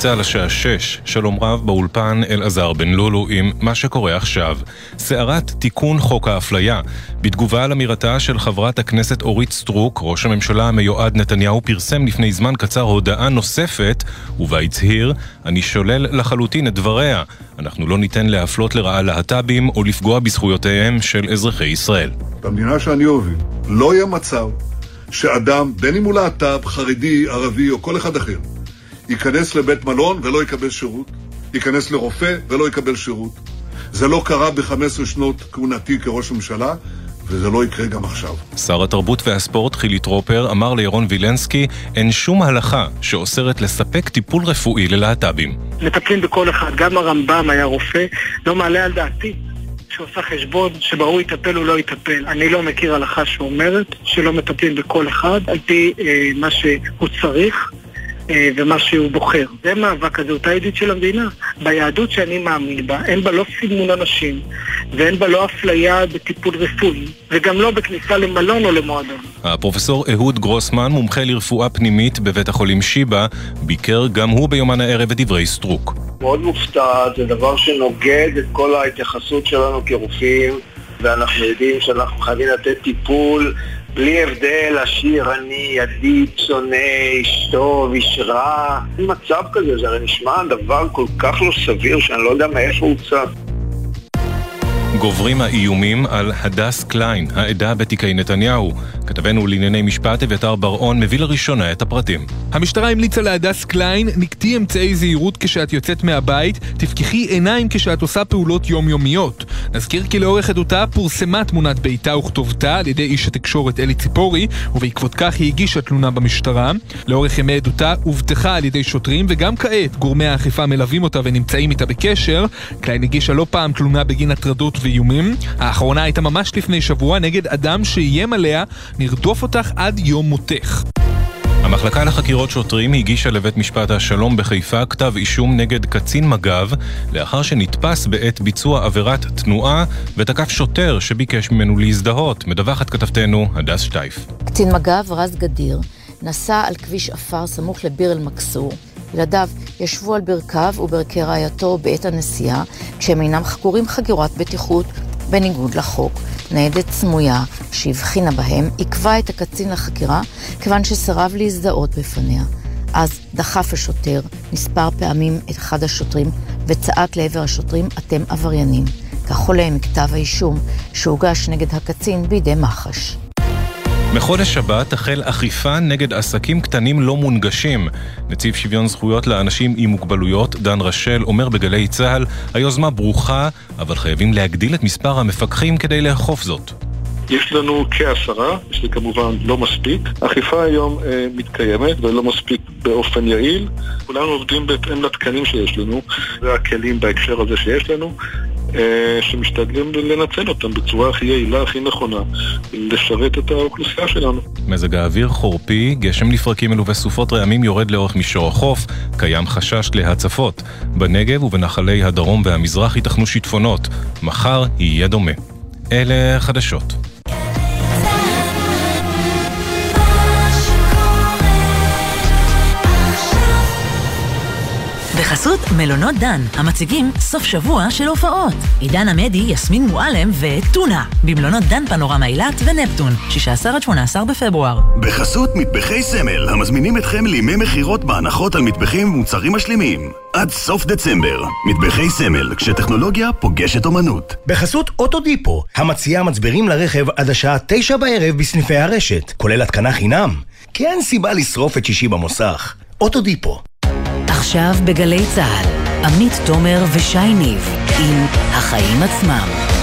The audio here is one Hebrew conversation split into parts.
צה"ל השעה 6, שלום רב באולפן אלעזר בן לולו עם מה שקורה עכשיו. סערת תיקון חוק האפליה. בתגובה על אמירתה של חברת הכנסת אורית סטרוק, ראש הממשלה המיועד נתניהו פרסם לפני זמן קצר הודעה נוספת, ובה הצהיר, אני שולל לחלוטין את דבריה. אנחנו לא ניתן להפלות לרעה להט"בים או לפגוע בזכויותיהם של אזרחי ישראל. במדינה שאני אוביל, לא יהיה מצב שאדם, בין אם הוא להט"ב, חרדי, ערבי או כל אחד אחר, ייכנס לבית מלון ולא יקבל שירות, ייכנס לרופא ולא יקבל שירות. זה לא קרה ב-15 שנות כהונתי כראש ממשלה, וזה לא יקרה גם עכשיו. שר התרבות והספורט חילי טרופר אמר לירון וילנסקי, אין שום הלכה שאוסרת לספק טיפול רפואי ללהט"בים. מטפלים בכל אחד, גם הרמב"ם היה רופא, לא מעלה על דעתי שעושה חשבון שבהוא יטפל או לא יטפל. אני לא מכיר הלכה שאומרת שלא מטפלים בכל אחד על פי אה, מה שהוא צריך. אה, ומה שהוא בוחר. זה מאבק הזהות היהודית של המדינה. ביהדות שאני מאמין בה, אין בה לא סימון אנשים, ואין בה לא אפליה בטיפול רפואי, וגם לא בכניסה למלון או למועדון. הפרופסור אהוד גרוסמן, מומחה לרפואה פנימית בבית החולים שיבא, ביקר גם הוא ביומן הערב את דברי סטרוק. מאוד מופתע, זה דבר שנוגד את כל ההתייחסות שלנו כרופאים, ואנחנו יודעים שאנחנו חייבים לתת טיפול בלי הבדל, עשיר, עני, ידיד, שונא, איש טוב, איש רע. אין מצב כזה, זה הרי נשמע דבר כל כך לא סביר שאני לא יודע מאיפה הוא צץ. גוברים האיומים על הדס קליין, העדה בתיקי נתניהו. כתבנו לענייני משפט אביתר בר-און מביא לראשונה את הפרטים. המשטרה המליצה להדס קליין, נקטי אמצעי זהירות כשאת יוצאת מהבית, תפקחי עיניים כשאת עושה פעולות יומיומיות. נזכיר כי לאורך עדותה פורסמה תמונת ביתה וכתובתה על ידי איש התקשורת אלי ציפורי, ובעקבות כך היא הגישה תלונה במשטרה. לאורך ימי עדותה הובטחה על ידי שוטרים, וגם כעת גורמי האכיפה מלווים אותה ונמצאים איתה בקשר. קליין הגישה לא פעם תלונה בגין הטרדות ואיומים. האחרונה הייתה ממש לפני שבוע נגד אדם שאיים עליה, נרדוף אותך עד יום מותך. המחלקה לחקירות שוטרים הגישה לבית משפט השלום בחיפה כתב אישום נגד קצין מג"ב לאחר שנתפס בעת ביצוע עבירת תנועה ותקף שוטר שביקש ממנו להזדהות, מדווחת כתבתנו הדס שטייף. קצין מג"ב רז גדיר נסע על כביש עפר סמוך לביר אל-מכסור. ילדיו ישבו על ברכיו וברכי רעייתו בעת הנסיעה כשהם אינם חקורים חגירת בטיחות בניגוד לחוק. ניידת סמויה שהבחינה בהם עיכבה את הקצין לחקירה כיוון שסירב להזדהות בפניה. אז דחף השוטר מספר פעמים את אחד השוטרים וצעק לעבר השוטרים אתם עבריינים. כך עולה מכתב האישום שהוגש נגד הקצין בידי מח"ש. מחודש שבת תחל אכיפה נגד עסקים קטנים לא מונגשים. נציב שוויון זכויות לאנשים עם מוגבלויות, דן רשל, אומר בגלי צה"ל, היוזמה ברוכה, אבל חייבים להגדיל את מספר המפקחים כדי לאכוף זאת. יש לנו כעשרה, שזה כמובן לא מספיק. אכיפה היום אה, מתקיימת ולא מספיק באופן יעיל. כולנו עובדים בהתאם לתקנים שיש לנו, והכלים בהקשר הזה שיש לנו. אה, שמשתדלים לנצל אותם בצורה הכי יעילה, הכי נכונה, לשרת את האוכלוסייה שלנו. מזג האוויר חורפי, גשם לפרקים מלווה סופות רעמים יורד לאורך מישור החוף, קיים חשש להצפות. בנגב ובנחלי הדרום והמזרח ייתכנו שיטפונות. מחר יהיה דומה. אלה חדשות. בחסות מלונות דן, המציגים סוף שבוע של הופעות. עידן עמדי, יסמין מועלם וטונה, במלונות דן פנורמה אילת ונפטון, 16 עד 18 בפברואר. בחסות מטבחי סמל, המזמינים אתכם לימי מכירות בהנחות על מטבחים ומוצרים משלימים. עד סוף דצמבר, מטבחי סמל, כשטכנולוגיה פוגשת אומנות. בחסות אוטודיפו, המציעה מצברים לרכב עד השעה תשע בערב בסניפי הרשת, כולל התקנה חינם. כי אין סיבה לשרוף את שישי במוסך. אוטודיפו. עכשיו בגלי צה"ל, עמית תומר ושי ניב עם החיים עצמם.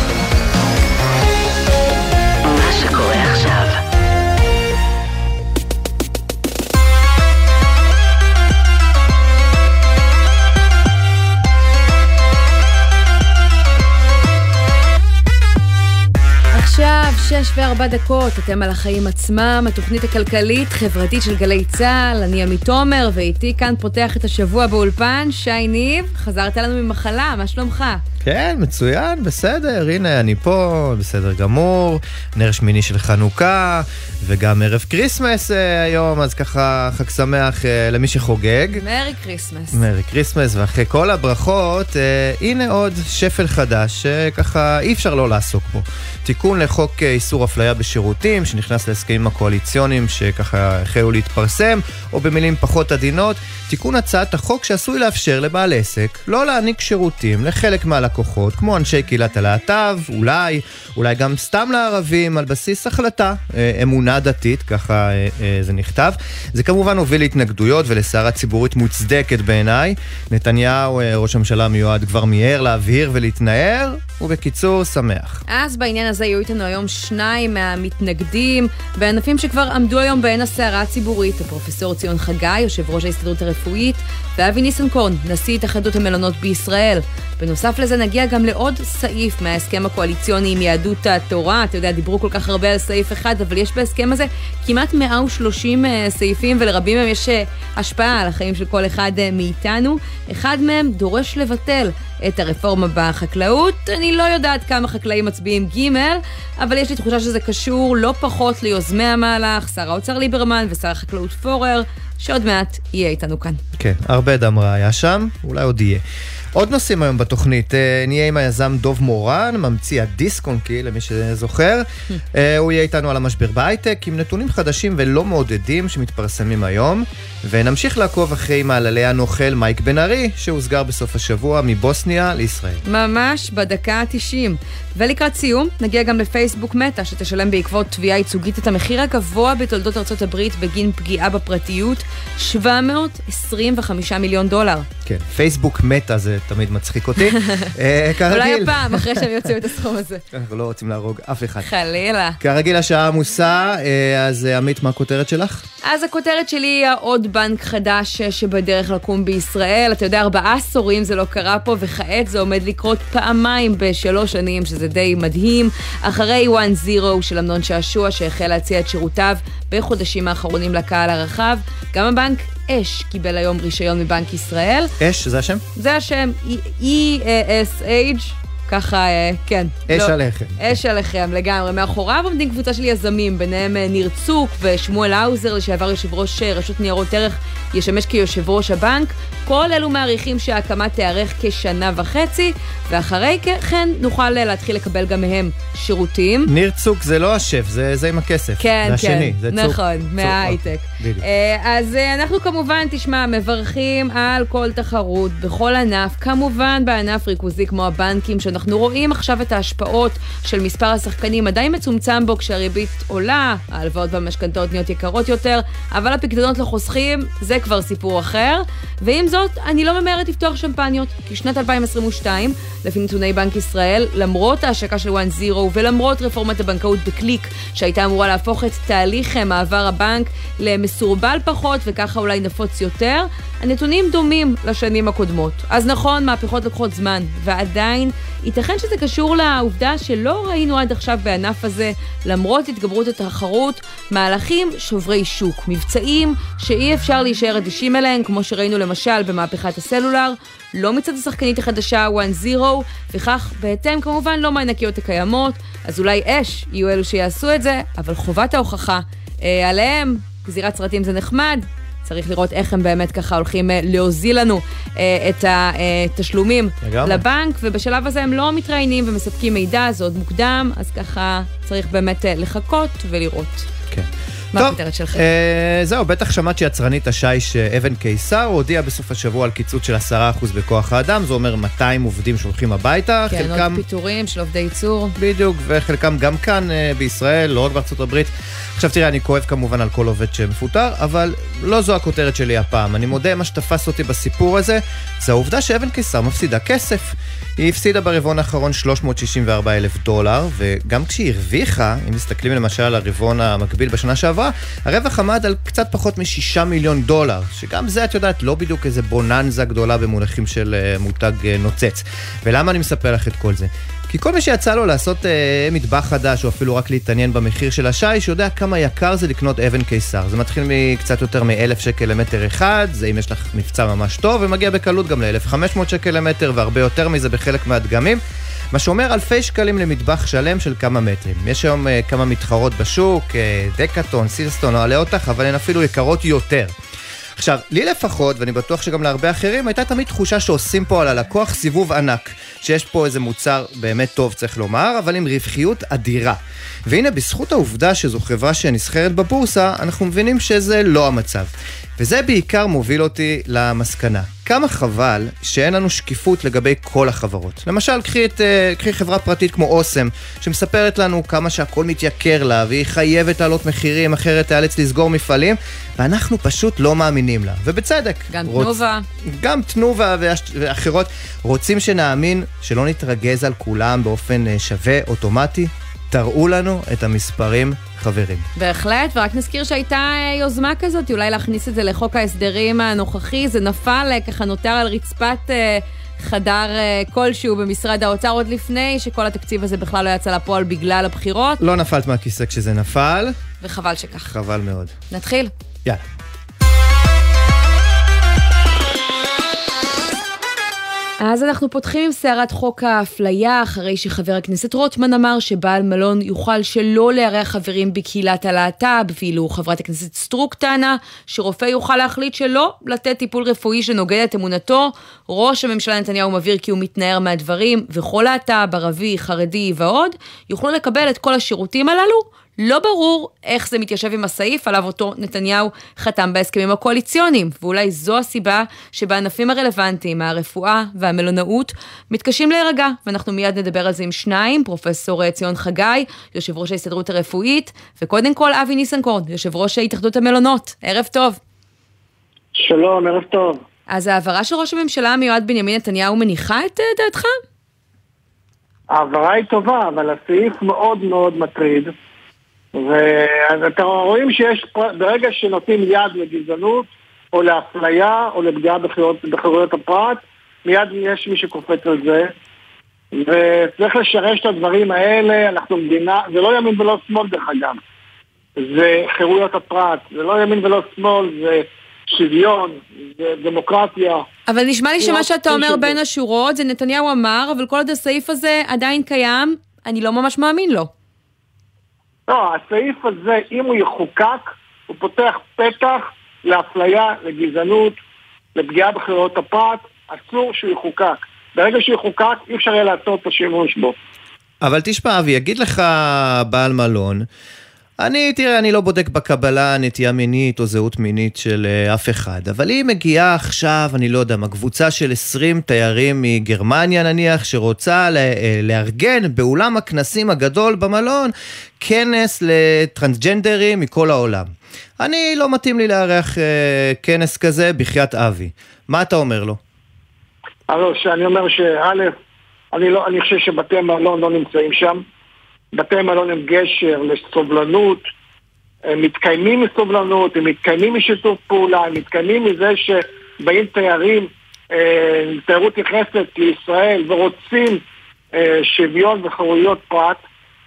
שש וארבע דקות, אתם על החיים עצמם, התוכנית הכלכלית-חברתית של גלי צה"ל, אני עמית תומר, ואיתי כאן פותח את השבוע באולפן, שי ניב, חזרת לנו ממחלה, מה שלומך? כן, מצוין, בסדר, הנה אני פה, בסדר גמור, נר שמיני של חנוכה, וגם ערב כריסמס אה, היום, אז ככה חג שמח אה, למי שחוגג. מרי כריסמס. מרי כריסמס, ואחרי כל הברכות, אה, הנה עוד שפל חדש, שככה אי אפשר לא לעסוק בו. תיקון לחוק אה, איסור אפליה בשירותים, שנכנס להסכמים הקואליציוניים שככה החלו להתפרסם, או במילים פחות עדינות, תיקון הצעת החוק שעשוי לאפשר לבעל עסק לא להעניק שירותים לחלק מהלקוחות, כמו אנשי קהילת הלהט"ב, אולי, אולי גם סתם לערבים, על בסיס החלטה, אה, אמונה דתית, ככה אה, זה נכתב. זה כמובן הוביל להתנגדויות ולסערה ציבורית מוצדקת בעיניי. נתניהו, ראש הממשלה המיועד, כבר מיהר להבהיר ולהתנער, ובקיצור, שמח. אז בעניין הזה יהיו איתנו היום שניים מהמתנגדים בענפים שכבר עמדו היום בעין הסערה הציבורית, הפרופסור ציון חגי, יושב ראש ההסתדרות הרפואית, ואבי ניסנקורן, נשיא התאחדות המלונות בישראל. בנוסף לזה נגיע גם לעוד סעיף מההסכם הקואליציוני עם יהדות התורה. אתה יודע, דיברו כל כך הרבה על סעיף אחד, אבל יש בהסכם הזה כמעט 130 אה, סעיפים, ולרבים מהם יש אה, השפעה על החיים של כל אחד אה, מאיתנו. אחד מהם דורש לבטל את הרפורמה בחקלאות. אני לא יודעת כמה חקלאים מצביעים ג', אבל יש לי תחושה שזה קשור לא פחות ליוזמי המהלך, שר האוצר ליברמן ושר החקלאות פורר, שעוד מעט יהיה איתנו כאן. כן, הרבה דם רע היה שם, אולי עוד יהיה. עוד נושאים היום בתוכנית, אה, נהיה עם היזם דוב מורן, ממציא הדיסק און קי, למי שזוכר. אה, הוא יהיה איתנו על המשבר בהייטק, עם נתונים חדשים ולא מעודדים שמתפרסמים היום. ונמשיך לעקוב אחרי מעללי הנוכל מייק בן ארי, שהוסגר בסוף השבוע מבוסניה לישראל. ממש בדקה ה-90. ולקראת סיום, נגיע גם לפייסבוק מטא, שתשלם בעקבות תביעה ייצוגית את המחיר הגבוה בתולדות ארצות הברית בגין פגיעה בפרטיות, 725 מיליון דולר. כן, פייסבוק מטא זה תמיד מצחיק אותי. אה, כרגיל. אולי הפעם, אחרי שהם יוציאו את הסכום הזה. אנחנו לא רוצים להרוג אף אחד. חלילה. כרגיל השעה עמוסה, אה, אז אה, עמית, מה הכותרת שלך? אז הכותרת שלי היא העוד בנק חדש שבדרך לקום בישראל. אתה יודע, ארבעה עשורים זה לא קרה פה, וכעת זה עומד לקרות פעמיים בשלוש שנים, שזה די מדהים. אחרי 1-0 של אמנון שעשוע, שהחל להציע את שירותיו בחודשים האחרונים לקהל הרחב, גם הבנק אש קיבל היום רישיון מבנק ישראל. אש, זה השם? זה השם, E-S-H. ככה, אה, כן. אש לא, עליכם. אש עליכם, לגמרי. מאחוריו עומדים קבוצה של יזמים, ביניהם אה, ניר צוק ושמואל האוזר, לשעבר יושב ראש אה, רשות ניירות ערך, ישמש כיושב ראש הבנק. כל אלו מעריכים שההקמה תיארך כשנה וחצי, ואחרי כן נוכל להתחיל לקבל גם מהם שירותים. ניר צוק זה לא השף, זה, זה עם הכסף. כן, זה כן. השני, זה נכון, צוק. מההייטק. אז אנחנו כמובן, תשמע, מברכים על כל תחרות בכל ענף, כמובן בענף ריכוזי כמו הבנקים, אנחנו רואים עכשיו את ההשפעות של מספר השחקנים עדיין מצומצם בו כשהריבית עולה, ההלוואות והמשכנתאות נהיות יקרות יותר, אבל הפקדונות לחוסכים זה כבר סיפור אחר. ועם זאת, אני לא ממהרת לפתוח שמפניות, כי שנת 2022, לפי נתוני בנק ישראל, למרות ההשקה של 1-0 ולמרות רפורמת הבנקאות בקליק, שהייתה אמורה להפוך את תהליך מעבר הבנק למסורבל פחות וככה אולי נפוץ יותר, הנתונים דומים לשנים הקודמות. אז נכון, מהפכות לוקחות זמן, ועדיין ייתכן שזה קשור לעובדה שלא ראינו עד עכשיו בענף הזה, למרות התגברות התחרות, מהלכים שוברי שוק, מבצעים שאי אפשר להישאר אדישים אליהם, כמו שראינו למשל במהפכת הסלולר, לא מצד השחקנית החדשה 1-0, וכך בהתאם כמובן לא מהענקיות הקיימות, אז אולי אש יהיו אלו שיעשו את זה, אבל חובת ההוכחה אה, עליהם, גזירת סרטים זה נחמד, צריך לראות איך הם באמת ככה הולכים אה, להוזיל לנו אה, את התשלומים לגמרי. לבנק, ובשלב הזה הם לא מתראיינים ומספקים מידע, זה עוד מוקדם, אז ככה צריך באמת אה, לחכות ולראות. כן. מה הכותרת שלך? אה, זהו, בטח שמעת שיצרנית השיש אבן קיסר הודיעה בסוף השבוע על קיצוץ של 10% בכוח האדם, זה אומר 200 עובדים שהולכים הביתה. כן, חלקם... עוד פיטורים של עובדי ייצור. בדיוק, וחלקם גם כאן בישראל, לא רק בארצות הברית. עכשיו תראה, אני כואב כמובן על כל עובד שמפוטר, אבל לא זו הכותרת שלי הפעם. אני מודה, מה שתפס אותי בסיפור הזה, זה העובדה שאבן קיסר מפסידה כסף. היא הפסידה ברבעון האחרון 364 אלף דולר, וגם כשהיא הרוויחה, אם מסתכלים למשל על הרבעון המקביל בשנה שעברה, הרווח עמד על קצת פחות מ-6 מיליון דולר, שגם זה, את יודעת, לא בדיוק איזה בוננזה גדולה במונחים של uh, מותג uh, נוצץ. ולמה אני מספר לך את כל זה? כי כל מי שיצא לו לעשות אה, מטבח חדש, או אפילו רק להתעניין במחיר של השיש, יודע כמה יקר זה לקנות אבן קיסר. זה מתחיל מקצת יותר מ-1,000 שקל למטר אחד, זה אם יש לך מבצע ממש טוב, ומגיע בקלות גם ל-1,500 שקל למטר, והרבה יותר מזה בחלק מהדגמים. מה שאומר אלפי שקלים למטבח שלם של כמה מטרים. יש היום uh, כמה מתחרות בשוק, uh, דקאטון, סילסטון, אלאה אותך, אבל הן אפילו יקרות יותר. עכשיו, לי לפחות, ואני בטוח שגם להרבה אחרים, הייתה תמיד תחושה שעושים פה על הלקוח סיבוב ענק. שיש פה איזה מוצר באמת טוב, צריך לומר, אבל עם רווחיות אדירה. והנה, בזכות העובדה שזו חברה שנסחרת בבורסה, אנחנו מבינים שזה לא המצב. וזה בעיקר מוביל אותי למסקנה. כמה חבל שאין לנו שקיפות לגבי כל החברות. למשל, קחי, את, אה, קחי חברה פרטית כמו אוסם, שמספרת לנו כמה שהכל מתייקר לה, והיא חייבת לעלות מחירים, אחרת תיאלץ לסגור מפעלים, ואנחנו פשוט לא מאמינים לה. ובצדק. גם רוצ... תנובה. גם תנובה ואחרות. רוצים שנאמין, שלא נתרגז על כולם באופן אה, שווה, אוטומטי? תראו לנו את המספרים, חברים. בהחלט, ורק נזכיר שהייתה אה, יוזמה כזאת, אולי להכניס את זה לחוק ההסדרים הנוכחי, זה נפל, אה, ככה נותר על רצפת אה, חדר כלשהו במשרד האוצר עוד לפני שכל התקציב הזה בכלל לא יצא לפועל בגלל הבחירות. לא נפלת מהכיסא כשזה נפל. וחבל שכך. חבל מאוד. נתחיל. יאללה. אז אנחנו פותחים עם סערת חוק האפליה, אחרי שחבר הכנסת רוטמן אמר שבעל מלון יוכל שלא לארח חברים בקהילת הלהט"ב, ואילו חברת הכנסת סטרוק טענה שרופא יוכל להחליט שלא לתת טיפול רפואי שנוגד את אמונתו. ראש הממשלה נתניהו מבהיר כי הוא מתנער מהדברים, וכל להט"ב, ערבי, חרדי ועוד, יוכלו לקבל את כל השירותים הללו, לא ברור איך זה מתיישב עם הסעיף עליו אותו נתניהו חתם בהסכמים הקואליציוניים, ואולי זו הסיבה שבענפים הרלוונטיים, הרפואה והמלונאות, מתקשים להירגע, ואנחנו מיד נדבר על זה עם שניים, פרופסור ציון חגי, יושב ראש ההסתדרות הרפואית, וקודם כל אבי ניסנקורן, יושב ראש התאחדות המלונות. ערב טוב. שלום, ערב טוב. אז ההעברה של ראש הממשלה המיועד בנימין נתניהו מניחה את אה, דעתך? ההעברה היא טובה, אבל הסעיף מאוד מאוד מטריד. ואתם רואים שיש, ברגע שנותנים יד לגזענות, או לאפליה, או לפגיעה בחירויות הפרט, מיד יש מי שקופץ על זה. וצריך לשרש את הדברים האלה, אנחנו מדינה, זה לא ימין ולא שמאל דרך אגב. זה חירויות הפרט, זה לא ימין ולא שמאל, זה שוויון, זה דמוקרטיה. אבל נשמע לי שמה שאתה אומר בין השורות זה נתניהו אמר, אבל כל עוד הסעיף הזה עדיין קיים, אני לא ממש מאמין לו. לא, הסעיף הזה, אם הוא יחוקק, הוא פותח פתח לאפליה, לגזענות, לפגיעה בחירויות הפרט, אסור שהוא יחוקק. ברגע שהוא יחוקק, אי אפשר יהיה לעשות את השימוש בו. אבל תשמע, אבי, יגיד לך בעל מלון, אני, תראה, אני לא בודק בקבלה נטייה מינית או זהות מינית של uh, אף אחד, אבל היא מגיעה עכשיו, אני לא יודע מה, קבוצה של 20 תיירים מגרמניה נניח, שרוצה אה, לארגן באולם הכנסים הגדול במלון כנס לטרנסג'נדרים מכל העולם. אני, לא מתאים לי לארח uh, כנס כזה בחייאת אבי. מה אתה אומר לו? הלו, שאני אומר שא', אני, לא, אני חושב שבתי המלון לא נמצאים שם. בתי מלון הם גשר לסובלנות, הם מתקיימים מסובלנות, הם מתקיימים משיתוף פעולה, הם מתקיימים מזה שבאים תיירים, אה, תיירות נכנסת לישראל ורוצים אה, שוויון וחירויות פרט.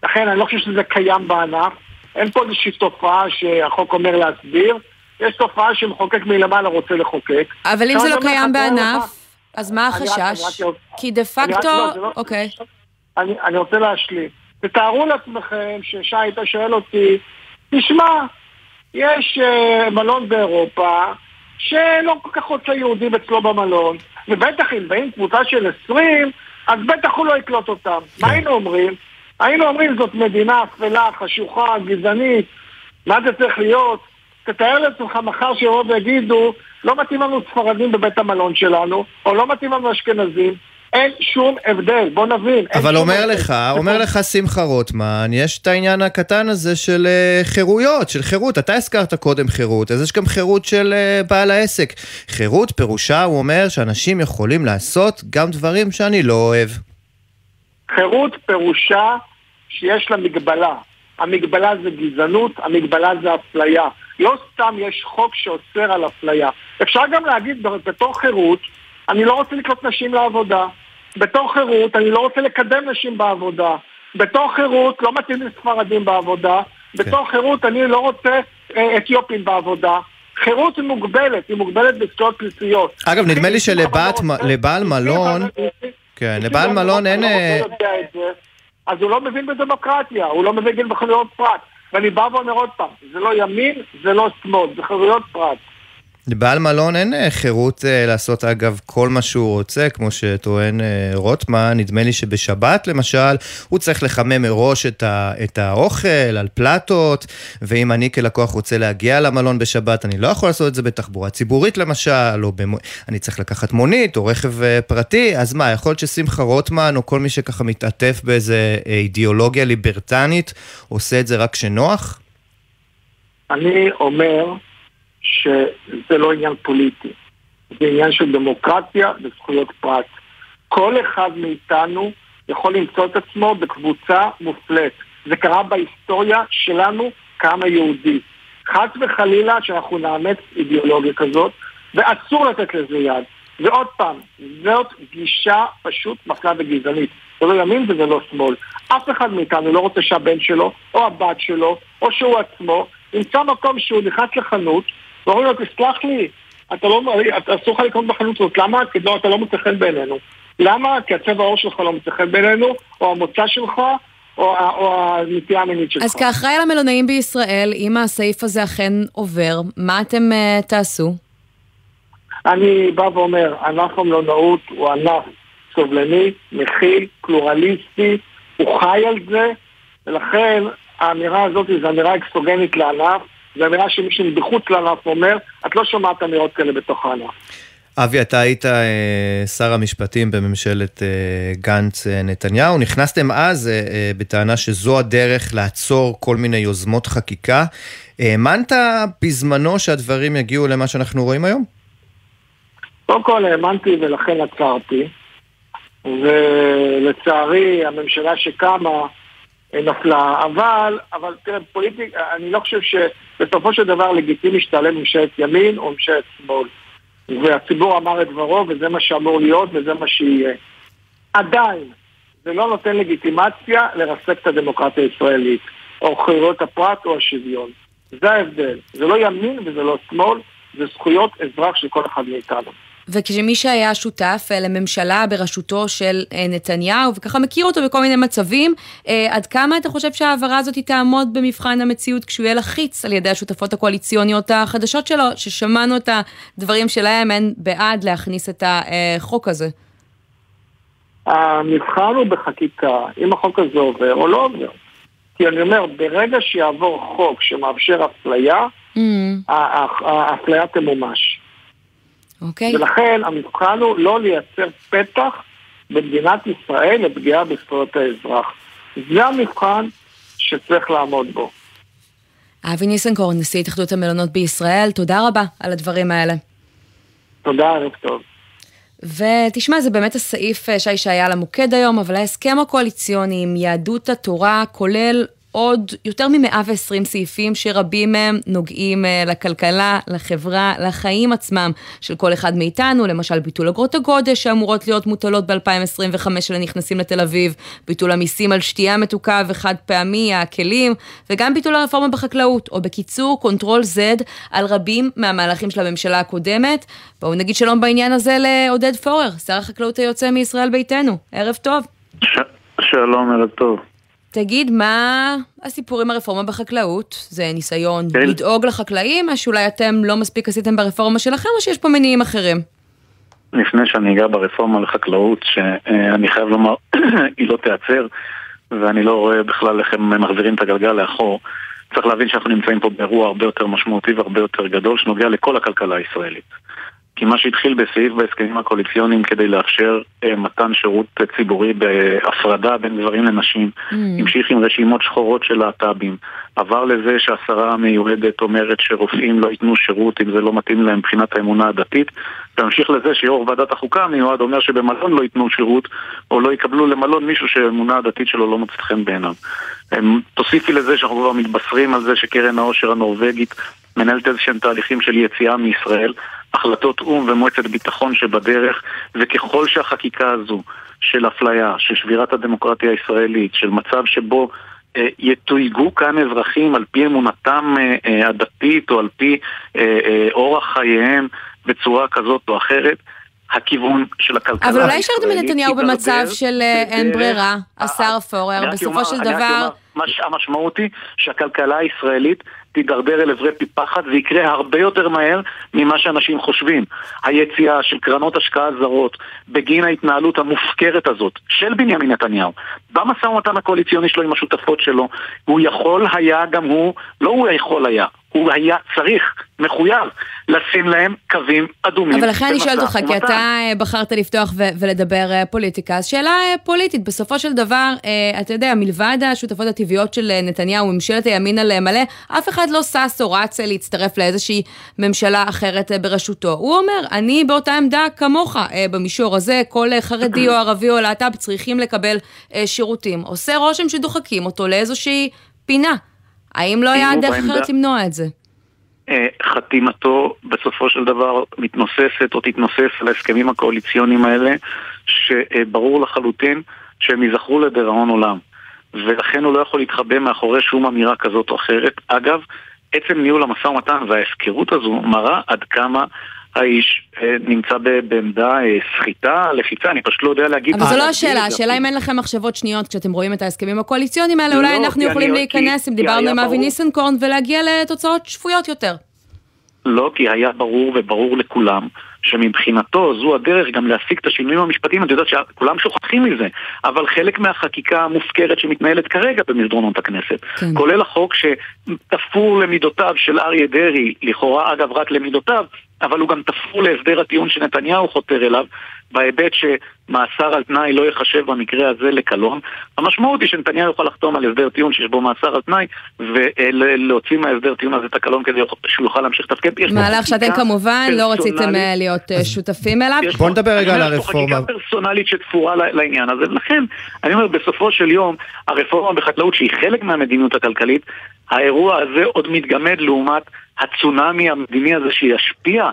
לכן אני לא חושב שזה קיים בענף. אין פה איזושהי תופעה שהחוק אומר להסביר. יש תופעה שמחוקק מלמעלה רוצה לחוקק. אבל אם זה לא קיים בענף, אז מה החשש? כי דה פקטו... לא- אוקיי. אני רוצה להשלים. תתארו לעצמכם ששי היית שואל אותי, תשמע, יש uh, מלון באירופה שלא כל כך רוצה יהודים אצלו במלון, ובטח אם באים קבוצה של 20, אז בטח הוא לא יקלוט אותם. מה כן. היינו אומרים? היינו אומרים זאת מדינה אפלה, חשוכה, גזענית, מה זה צריך להיות? תתאר לעצמך מחר שיבואו ויגידו, לא מתאים לנו ספרדים בבית המלון שלנו, או לא מתאים לנו אשכנזים, אין שום הבדל, בוא נבין. אבל אומר לך, אומר לך שמחה רוטמן, יש את העניין הקטן הזה של uh, חירויות, של חירות. אתה הזכרת קודם חירות, אז יש גם חירות של uh, בעל העסק. חירות פירושה, הוא אומר, שאנשים יכולים לעשות גם דברים שאני לא אוהב. חירות פירושה שיש לה מגבלה. המגבלה זה גזענות, המגבלה זה אפליה. לא סתם יש חוק שאוסר על אפליה. אפשר גם להגיד בתור חירות, אני לא רוצה לקלוט נשים לעבודה. בתור חירות אני לא רוצה לקדם נשים בעבודה. בתור חירות לא מתאים לי ספרדים בעבודה. כן. בתור חירות אני לא רוצה אה, אתיופים בעבודה. חירות היא מוגבלת, היא מוגבלת בזכויות בסיסיות. אגב, נדמה לי שלבעל מלון... כן, לבעל מלון אין... אה, אז הוא לא מבין בדמוקרטיה, הוא לא מבין בחנויות פרט. ואני בא ואומר עוד פעם, זה לא ימין, זה לא שמאל, זה חירויות פרט. לבעל מלון אין אה, חירות אה, לעשות אגב כל מה שהוא רוצה, כמו שטוען אה, רוטמן. נדמה לי שבשבת למשל, הוא צריך לחמם מראש את, ה, את האוכל על פלטות, ואם אני כלקוח רוצה להגיע למלון בשבת, אני לא יכול לעשות את זה בתחבורה ציבורית למשל, או במו... אני צריך לקחת מונית או רכב פרטי, אז מה, יכול להיות ששמחה רוטמן, או כל מי שככה מתעטף באיזה אידיאולוגיה ליברטנית, עושה את זה רק כשנוח? אני אומר... שזה לא עניין פוליטי, זה עניין של דמוקרטיה וזכויות פרט. כל אחד מאיתנו יכול למצוא את עצמו בקבוצה מופלית. זה קרה בהיסטוריה שלנו כעם היהודי. חס וחלילה שאנחנו נאמץ אידיאולוגיה כזאת, ואסור לתת לזה יד. ועוד פעם, זאת גישה פשוט מפלה וגזענית. זה לא ימין וזה לא שמאל. אף אחד מאיתנו לא רוצה שהבן שלו, או הבת שלו, או שהוא עצמו, ימצא מקום שהוא נכנס לחנות, ואומרים לו, תסלח לי, אתה לא, אסור לך לקנות בחנות הזאת, למה? כי לא, אתה לא מוצא חן בעינינו. למה? כי הצבע העור שלך לא מוצא חן בעינינו, או המוצא שלך, או, או הנטייה המינית שלך. אז כאחראי על המלונאים בישראל, אם הסעיף הזה אכן עובר, מה אתם uh, תעשו? אני בא ואומר, ענף המלונאות הוא ענף סובלני, מכיל, פלורליסטי, הוא חי על זה, ולכן האמירה הזאת זו אמירה אקסטוגנית לענף. זו אמירה שמישהו מבחוץ לענף אומר, את לא שומעת אמירות כאלה בתוך הענף. אבי, אתה היית אה, שר המשפטים בממשלת אה, גנץ-נתניהו. אה, נכנסתם אז בטענה שזו הדרך לעצור כל מיני יוזמות חקיקה. האמנת בזמנו שהדברים יגיעו למה שאנחנו רואים היום? קודם כל האמנתי ולכן עצרתי. ולצערי הממשלה שקמה נפלה. אבל, אבל תראה, פוליטיק, אני לא חושב שבסופו של דבר לגיטימי שתעלה ממשלת ימין או ממשלת שמאל. והציבור אמר את דברו, וזה מה שאמור להיות, וזה מה שיהיה. עדיין, זה לא נותן לגיטימציה לרסק את הדמוקרטיה הישראלית, או חירויות הפרט או השוויון. זה ההבדל. זה לא ימין וזה לא שמאל, זה זכויות אזרח של כל אחד מאיתנו. וכשמי שהיה שותף אה, לממשלה בראשותו של אה, נתניהו, וככה מכיר אותו בכל מיני מצבים, אה, עד כמה אתה חושב שההעברה הזאת תעמוד במבחן המציאות כשהוא יהיה לחיץ על ידי השותפות הקואליציוניות החדשות שלו, ששמענו את הדברים שלהם, הן בעד להכניס את החוק הזה? המבחן הוא בחקיקה, אם החוק הזה עובר או לא עובר. כי אני אומר, ברגע שיעבור חוק שמאפשר אפליה, mm. האפליה תמומש. אוקיי. ולכן המבחן הוא לא לייצר פתח במדינת ישראל לפגיעה בזכויות האזרח. זה המבחן שצריך לעמוד בו. אבי ניסנקורן, נשיא התאחדות המלונות בישראל, תודה רבה על הדברים האלה. תודה, ערב טוב. ותשמע, זה באמת הסעיף אה, שי שהיה על המוקד היום, אבל ההסכם הקואליציוני עם יהדות התורה כולל עוד יותר מ-120 סעיפים שרבים מהם נוגעים uh, לכלכלה, לחברה, לחיים עצמם של כל אחד מאיתנו, למשל ביטול אגרות הגודש שאמורות להיות מוטלות ב-2025 לנכנסים לתל אביב, ביטול המיסים על שתייה מתוקה וחד פעמי, הכלים, וגם ביטול הרפורמה בחקלאות, או בקיצור, Control Z על רבים מהמהלכים של הממשלה הקודמת. בואו נגיד שלום בעניין הזה לעודד פורר, שר החקלאות היוצא מישראל ביתנו. ערב טוב. ש- שלום, ערב טוב. תגיד, מה הסיפור עם הרפורמה בחקלאות? זה ניסיון כן. לדאוג לחקלאים, מה שאולי אתם לא מספיק עשיתם ברפורמה שלכם, או שיש פה מניעים אחרים? לפני שאני אגע ברפורמה לחקלאות, שאני חייב לומר, היא לא תיעצר, ואני לא רואה בכלל איך הם מחזירים את הגלגל לאחור. צריך להבין שאנחנו נמצאים פה באירוע הרבה יותר משמעותי והרבה יותר גדול, שנוגע לכל הכלכלה הישראלית. כי מה שהתחיל בסעיף בהסכמים הקואליציוניים כדי לאפשר אה, מתן שירות ציבורי בהפרדה בין גברים לנשים, mm. המשיך עם רשימות שחורות של להט"בים, עבר לזה שהשרה המיועדת אומרת שרופאים לא ייתנו שירות אם זה לא מתאים להם מבחינת האמונה הדתית, והמשיך לזה שיו"ר ועדת החוקה המיועד אומר שבמלון לא ייתנו שירות, או לא יקבלו למלון מישהו שהאמונה הדתית שלו לא מוצאת חן בעיניו. תוסיפי לזה שאנחנו כבר מתבשרים על זה שקרן העושר הנורבגית מנהלת איזה שהם תהליכים של יציאה מישראל, החלטות או"ם ומועצת ביטחון שבדרך, וככל שהחקיקה הזו של אפליה, של שבירת הדמוקרטיה הישראלית, של מצב שבו אה, יתויגו כאן אזרחים על פי אמונתם אה, אה, הדתית או על פי אורח חייהם בצורה כזאת או אחרת, הכיוון של הכלכלה אבל אולי השארתם את נתניהו במצב של אין ברירה, השר פורר, בסופו של דבר... המשמעות היא שהכלכלה הישראלית תידרדר אל עברי פי פחד ויקרה הרבה יותר מהר ממה שאנשים חושבים. היציאה של קרנות השקעה זרות בגין ההתנהלות המופקרת הזאת של בנימין נתניהו במשא ומתן הקואליציוני שלו עם השותפות שלו הוא יכול היה גם הוא, לא הוא יכול היה, הוא היה צריך, מחויב, לשים להם קווים אדומים. אבל לכן אני שואלת אותך, כי אתה אה, בחרת לפתוח ולדבר אה, פוליטיקה, אז שאלה אה, פוליטית, בסופו של דבר, אתה יודע, מלבד השותפות הטבעיות של נתניהו, ממשלת הימין על מלא, אף אחד לא שש או רץ להצטרף לאיזושהי ממשלה אחרת בראשותו. הוא אומר, אני באותה עמדה כמוך במישור הזה, כל חרדי או ערבי או להט"ב צריכים לקבל שירותים. עושה רושם שדוחקים אותו לאיזושהי פינה. האם לא היה דרך אחרת למנוע את זה? אה, חתימתו בסופו של דבר מתנוססת או תתנוסס על ההסכמים הקואליציוניים האלה, שברור לחלוטין שהם ייזכרו לדיראון עולם. ולכן הוא לא יכול להתחבא מאחורי שום אמירה כזאת או אחרת. אגב, עצם ניהול המשא ומתן וההפקרות הזו מראה עד כמה האיש אה, נמצא בעמדה אה, סחיטה, לחיצה, אני פשוט לא יודע להגיד... אבל זו לא השאלה, השאלה אם אין לכם מחשבות שניות כשאתם רואים את ההסכמים הקואליציוניים האלה, אולי לא, אנחנו יכולים להיכנס, אם דיברנו עם אבי ניסנקורן, ולהגיע לתוצאות שפויות יותר. לא, כי היה ברור וברור לכולם שמבחינתו זו הדרך גם להשיג את השינויים המשפטיים, את יודעת שכולם שוכחים מזה, אבל חלק מהחקיקה המופקרת שמתנהלת כרגע במסדרונות הכנסת, כן. כולל החוק שתפור למידותיו של אריה דרעי, לכאורה אגב רק למידותיו, אבל הוא גם תפור להסדר הטיעון שנתניהו חותר אליו, בהיבט שמאסר על תנאי לא ייחשב במקרה הזה לקלון. המשמעות היא שנתניהו יוכל לחתום על הסדר טיעון שיש בו מאסר על תנאי, ולהוציא מההסדר טיעון הזה את הקלון כדי שהוא יוכל להמשיך לתפקד. מהלך שאתם כמובן לא רציתם אה, להיות אה, שותפים אליו. בוא נדבר רגע על הרפורמה. יש פה חקיקה פרסונלית שתפורה לעניין הזה, ולכן, אני אומר, בסופו של יום, הרפורמה בחקלאות, שהיא חלק מהמדיניות הכלכלית, האירוע הזה עוד מתגמד לעומת הצונאמי המדיני הזה שישפיע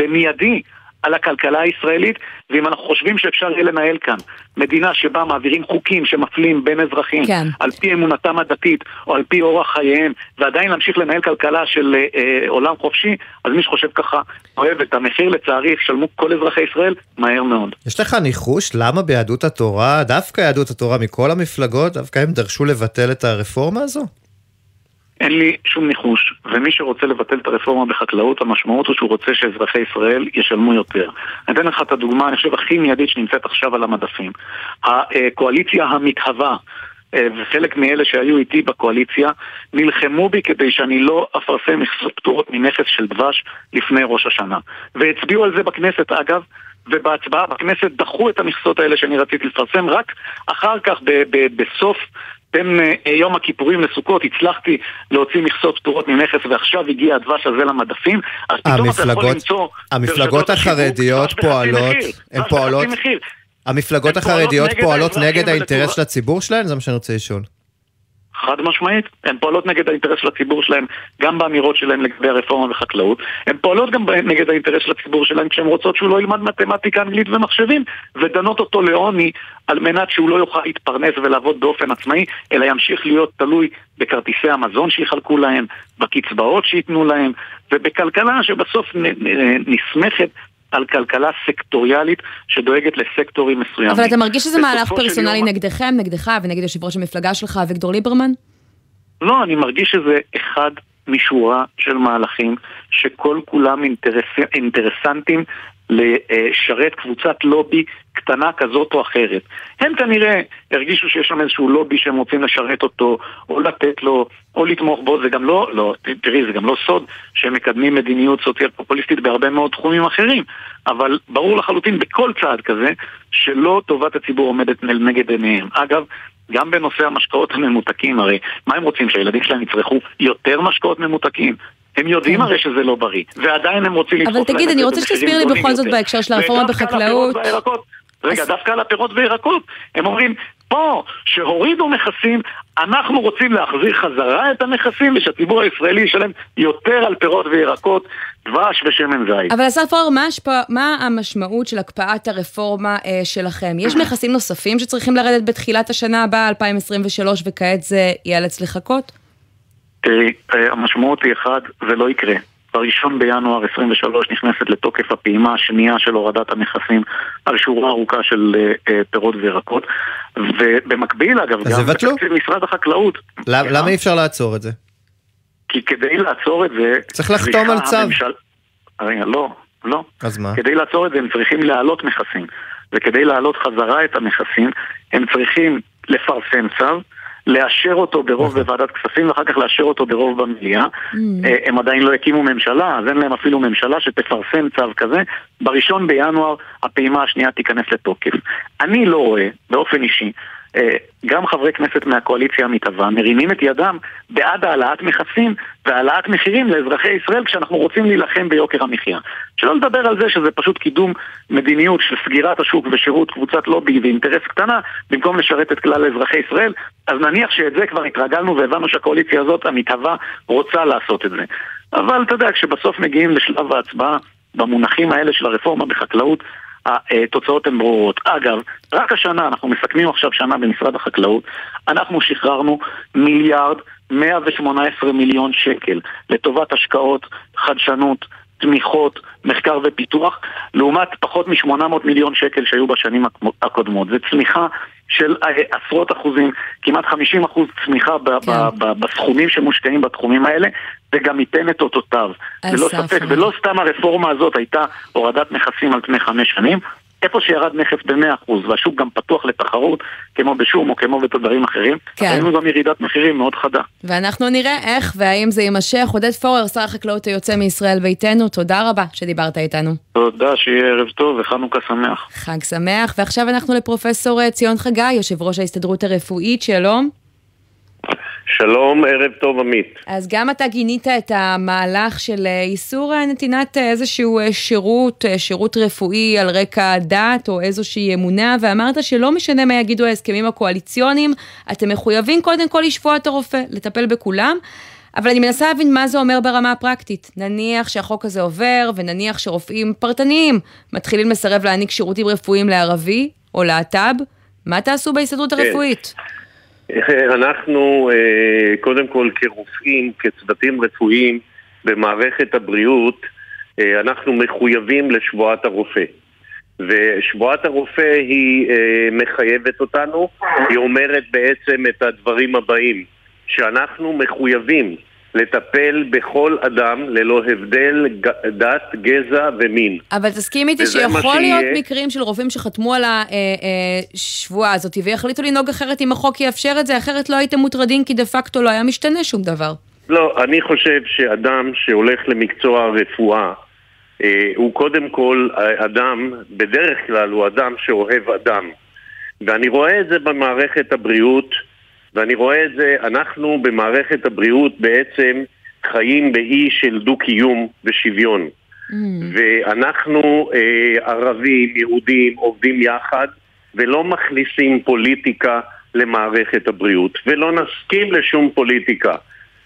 במיידי על הכלכלה הישראלית, ואם אנחנו חושבים שאפשר יהיה לנהל כאן מדינה שבה מעבירים חוקים שמפלים בין אזרחים כן. על פי אמונתם הדתית או על פי אורח חייהם, ועדיין להמשיך לנהל כלכלה של אה, אה, עולם חופשי, אז מי שחושב ככה אוהב את המחיר לצערי ישלמו כל אזרחי ישראל מהר מאוד. יש לך ניחוש למה ביהדות התורה, דווקא יהדות התורה מכל המפלגות, דווקא הם דרשו לבטל את הרפורמה הזו? אין לי שום ניחוש, ומי שרוצה לבטל את הרפורמה בחקלאות, המשמעות הוא שהוא רוצה שאזרחי ישראל ישלמו יותר. אני אתן לך את הדוגמה, אני חושב, הכי מיידית שנמצאת עכשיו על המדפים. הקואליציה המתהווה אה, וחלק מאלה שהיו איתי בקואליציה נלחמו בי כדי שאני לא אפרסם פטורות מנכס של דבש לפני ראש השנה. והצביעו על זה בכנסת אגב, ובהצבעה בכנסת דחו את המכסות האלה שאני רציתי לפרסם רק אחר כך, בסוף בין אה, יום הכיפורים לסוכות הצלחתי להוציא מכסות פטורות ממכס ועכשיו הגיע הדבש הזה למדפים אז פתאום אתה יכול למצוא... המפלגות החרדיות פועלות, הן פועלות... המפלגות החרדיות פועלות נגד האינטרס של הציבור שלהן? זה מה שאני רוצה לשאול. חד משמעית, הן פועלות נגד האינטרס של הציבור שלהן גם באמירות שלהן לגבי הרפורמה בחקלאות, הן פועלות גם נגד האינטרס של הציבור שלהן כשהן רוצות שהוא לא ילמד מתמטיקה, אנגלית ומחשבים ודנות אותו לעוני על מנת שהוא לא יוכל להתפרנס ולעבוד באופן עצמאי, אלא ימשיך להיות תלוי בכרטיסי המזון שיחלקו להם, בקצבאות שייתנו להם, ובכלכלה שבסוף נסמכת על כלכלה סקטוריאלית שדואגת לסקטורים מסוימים. אבל אתה מרגיש שזה מהלך פרסונלי יום... נגדכם, נגדך ונגד יושב ראש המפלגה שלך, אביגדור ליברמן? לא, אני מרגיש שזה אחד משורה של מהלכים שכל כולם אינטרס... אינטרסנטים לשרת קבוצת לובי קטנה כזאת או אחרת. הם כנראה הרגישו שיש שם איזשהו לובי שהם רוצים לשרת אותו, או לתת לו, או לתמוך בו, זה גם לא, לא, תראי, זה גם לא סוד שהם מקדמים מדיניות סוציאל פופוליסטית בהרבה מאוד תחומים אחרים, אבל ברור לחלוטין בכל צעד כזה, שלא טובת הציבור עומדת נגד עיניהם. אגב, גם בנושא המשקאות הממותקים, הרי מה הם רוצים, שהילדים שלהם יצרכו יותר משקאות ממותקים? הם יודעים כן. הרי שזה לא בריא, ועדיין הם רוצים לדחוף להם את זה אבל תגיד, אני רוצה שתסביר לי בכל זאת בהקשר של הרפורמה בחקלאות. רגע, דווקא על הפירות וירקות, הם אומרים, פה, שהורידו מכסים אנחנו רוצים להחזיר חזרה את הנכסים ושהציבור הישראלי ישלם יותר על פירות וירקות, דבש ושמן זית. אבל אסף פורר, מה, השפע... מה המשמעות של הקפאת הרפורמה אה, שלכם? יש נכסים נוספים שצריכים לרדת בתחילת השנה הבאה, 2023, וכעת זה ייאלץ לחכות? תראי, אה, המשמעות היא אחד, זה לא יקרה. בראשון בינואר 23 נכנסת לתוקף הפעימה השנייה של הורדת המכסים על שורה ארוכה של uh, פירות וירקות ובמקביל אגב גם בתקציב משרד החקלאות. למה, למה אי אפשר לעצור את זה? כי כדי לעצור את זה... צריך לחתום על צו. הממשל... רגע, לא, לא. אז מה? כדי לעצור את זה הם צריכים להעלות מכסים וכדי להעלות חזרה את המכסים הם צריכים לפרסם צו לאשר אותו ברוב נכון. בוועדת כספים ואחר כך לאשר אותו ברוב במליאה. Mm. אה, הם עדיין לא הקימו ממשלה, אז אין להם אפילו ממשלה שתפרסם צו כזה. בראשון בינואר הפעימה השנייה תיכנס לתוקף. אני לא רואה, באופן אישי, גם חברי כנסת מהקואליציה המתהווה מרימים את ידם בעד העלאת מכסים והעלאת מחירים לאזרחי ישראל כשאנחנו רוצים להילחם ביוקר המחיה. שלא לדבר על זה שזה פשוט קידום מדיניות של סגירת השוק ושירות קבוצת לובי ואינטרס קטנה במקום לשרת את כלל אזרחי ישראל, אז נניח שאת זה כבר התרגלנו והבנו שהקואליציה הזאת המתהווה רוצה לעשות את זה. אבל אתה יודע, כשבסוף מגיעים לשלב ההצבעה במונחים האלה של הרפורמה בחקלאות התוצאות הן ברורות. אגב, רק השנה, אנחנו מסכמים עכשיו שנה במשרד החקלאות, אנחנו שחררנו מיליארד 118 מיליון שקל לטובת השקעות, חדשנות, תמיכות, מחקר ופיתוח, לעומת פחות מ-800 מיליון שקל שהיו בשנים הקודמות. זו צמיחה של אה, עשרות אחוזים, כמעט 50 אחוז צמיחה כן. בסכומים שמושקעים בתחומים האלה, וגם ייתן את אותותיו. ללא ספק, ולא סתם הרפורמה הזאת הייתה הורדת מכסים על פני חמש שנים, איפה שירד נכס ב-100% והשוק גם פתוח לתחרות, כמו בשום או כמו בדברים אחרים, כן. היינו גם ירידת מחירים מאוד חדה. ואנחנו נראה איך והאם זה יימשך. עודד פורר, שר החקלאות היוצא מישראל ביתנו, תודה רבה שדיברת איתנו. תודה, שיהיה ערב טוב וחנוכה שמח. חג שמח, ועכשיו אנחנו לפרופסור ציון חגי, יושב ראש ההסתדרות הרפואית, שלום. שלום, ערב טוב עמית. אז גם אתה גינית את המהלך של אה, איסור אה, נתינת אה, איזשהו שירות, שירות רפואי על רקע דת או איזושהי אמונה, ואמרת שלא משנה מה יגידו ההסכמים הקואליציוניים, אתם מחויבים קודם כל לשפוע את הרופא, לטפל בכולם. אבל אני מנסה להבין מה זה אומר ברמה הפרקטית. נניח שהחוק הזה עובר, ונניח שרופאים פרטניים מתחילים לסרב להעניק שירותים רפואיים לערבי או להט"ב, מה תעשו בהסתדרות כן. הרפואית? אנחנו אה, קודם כל כרופאים, כצוותים רפואיים במערכת הבריאות, אה, אנחנו מחויבים לשבועת הרופא. ושבועת הרופא היא אה, מחייבת אותנו, היא אומרת בעצם את הדברים הבאים, שאנחנו מחויבים לטפל בכל אדם ללא הבדל דת, גזע ומין. אבל תסכים איתי שיכול להיות. מקרים של רופאים שחתמו על השבועה הזאת ויחליטו לנהוג אחרת אם החוק יאפשר את זה, אחרת לא הייתם מוטרדים כי דה פקטו לא היה משתנה שום דבר. לא, אני חושב שאדם שהולך למקצוע הרפואה אה, הוא קודם כל אדם, בדרך כלל הוא אדם שאוהב אדם. ואני רואה את זה במערכת הבריאות ואני רואה את זה, אנחנו במערכת הבריאות בעצם חיים באי של דו-קיום ושוויון. Mm. ואנחנו אה, ערבים, יהודים, עובדים יחד ולא מכניסים פוליטיקה למערכת הבריאות ולא נסכים לשום פוליטיקה.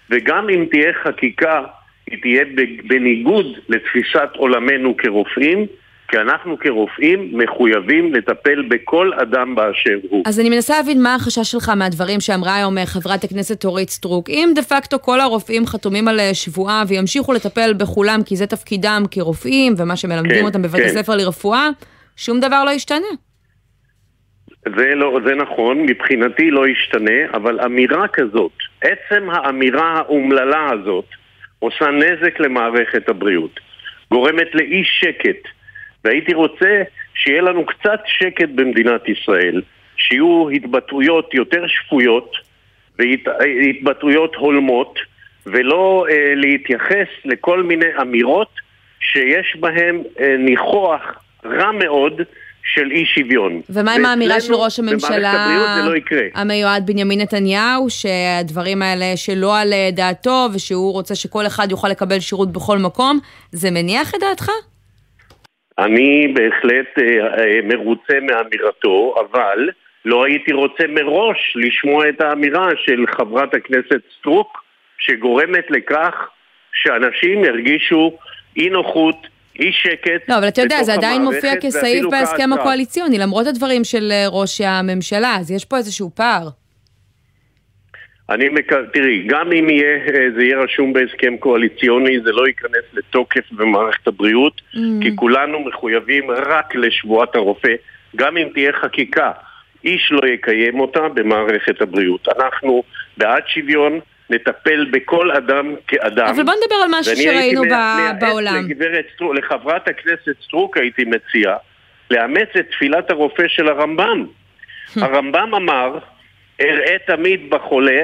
וגם אם תהיה חקיקה, היא תהיה בניגוד לתפיסת עולמנו כרופאים, כי אנחנו כרופאים מחויבים לטפל בכל אדם באשר הוא. אז אני מנסה להבין מה החשש שלך מהדברים שאמרה היום חברת הכנסת אורית סטרוק. אם דה פקטו כל הרופאים חתומים על אה, שבועה וימשיכו לטפל בכולם כי זה תפקידם כרופאים ומה שמלמדים כן, אותם בבית כן. הספר לרפואה, שום דבר לא ישתנה. זה, לא, זה נכון, מבחינתי לא ישתנה, אבל אמירה כזאת, עצם האמירה האומללה הזאת, עושה נזק למערכת הבריאות, גורמת לאי שקט. והייתי רוצה שיהיה לנו קצת שקט במדינת ישראל, שיהיו התבטאויות יותר שפויות והתבטאויות הולמות, ולא אה, להתייחס לכל מיני אמירות שיש בהן אה, ניחוח רע מאוד של אי שוויון. ומה עם האמירה של ראש הממשלה לא המיועד בנימין נתניהו, שהדברים האלה שלא על אה, דעתו ושהוא רוצה שכל אחד יוכל לקבל שירות בכל מקום, זה מניח את דעתך? אני בהחלט אה, אה, מרוצה מאמירתו, אבל לא הייתי רוצה מראש לשמוע את האמירה של חברת הכנסת סטרוק, שגורמת לכך שאנשים ירגישו אי נוחות, אי שקט. לא, אבל אתה יודע, זה עדיין מופיע כסעיף בהסכם. הקואליציוני, למרות הדברים של אה, ראש הממשלה, אז יש פה איזשהו פער. אני מק... תראי, גם אם יהיה, אה, זה יהיה רשום בהסכם קואליציוני, זה לא ייכנס לתוקף במערכת הבריאות, Mm. כי כולנו מחויבים רק לשבועת הרופא, גם אם תהיה חקיקה, איש לא יקיים אותה במערכת הבריאות. אנחנו בעד שוויון, נטפל בכל אדם כאדם. אבל בוא נדבר על משהו שראינו ב- בעולם. לגברת סטרוק, לחברת הכנסת סטרוק הייתי מציע לאמץ את תפילת הרופא של הרמב"ם. הרמב"ם אמר, אראה תמיד בחולה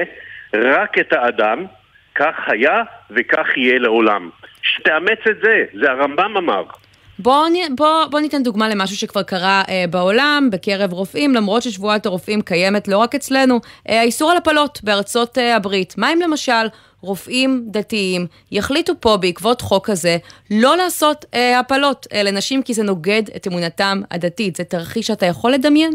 רק את האדם, כך היה וכך יהיה לעולם. שתאמץ את זה, זה הרמב"ם אמר. בוא, נ- בוא, בוא ניתן דוגמה למשהו שכבר קרה אה, בעולם, בקרב רופאים, למרות ששבועת הרופאים קיימת לא רק אצלנו, אה, על הפלות בארצות אה, הברית. מה אם למשל רופאים דתיים יחליטו פה בעקבות חוק כזה לא לעשות אה, הפלות אה, לנשים כי זה נוגד את אמונתם הדתית? זה תרחיש שאתה יכול לדמיין?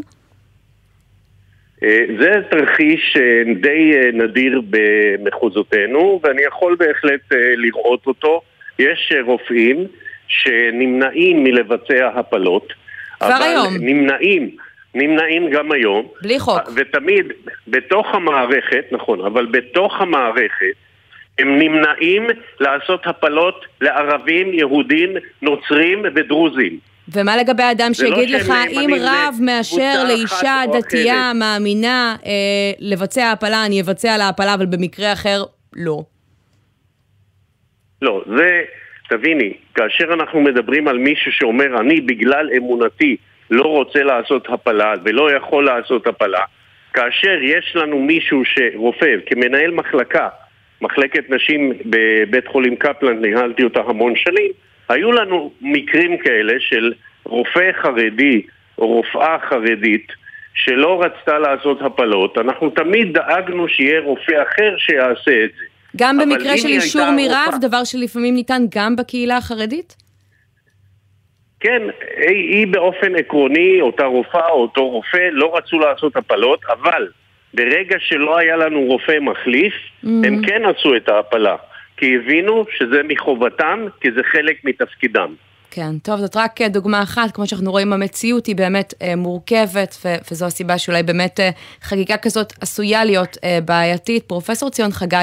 אה, זה תרחיש אה, די אה, נדיר במחוזותינו, ואני יכול בהחלט לראות אותו. יש רופאים שנמנעים מלבצע הפלות. כבר אבל היום. נמנעים, נמנעים גם היום. בלי חוק. ותמיד, בתוך המערכת, נכון, אבל בתוך המערכת, הם נמנעים לעשות הפלות לערבים, יהודים, נוצרים ודרוזים. ומה לגבי האדם זה לא שיגיד לך, אם רב מאשר לאישה אחת או דתייה. מאמינה אה, לבצע הפלה, אני אבצע לה הפלה, אבל במקרה אחר, לא. לא, זה, תביני, כאשר אנחנו מדברים על מישהו שאומר, אני בגלל אמונתי לא רוצה לעשות הפלה ולא יכול לעשות הפלה, כאשר יש לנו מישהו שרופא, כמנהל מחלקה, מחלקת נשים בבית חולים קפלן, ניהלתי אותה המון שנים, היו לנו מקרים כאלה של רופא חרדי או רופאה חרדית שלא רצתה לעשות הפלות, אנחנו תמיד דאגנו שיהיה רופא אחר שיעשה את זה. גם במקרה של אישור מרב, רופאה- דבר שלפעמים ניתן גם בקהילה החרדית? כן, היא, היא באופן עקרוני, אותה רופאה או אותו רופא, לא רצו לעשות הפלות, אבל ברגע שלא היה לנו רופא מחליף, Mm. הם כן עשו את ההפלה. כי הבינו שזה מחובתם, כי זה חלק מתפקידם. כן, טוב, זאת רק אה, דוגמה אחת, כמו שאנחנו רואים, המציאות היא באמת אה, מורכבת, ו- וזו הסיבה שאולי באמת אה, חגיגה כזאת עשויה להיות אה, בעייתית. פרופסור ציון חגי,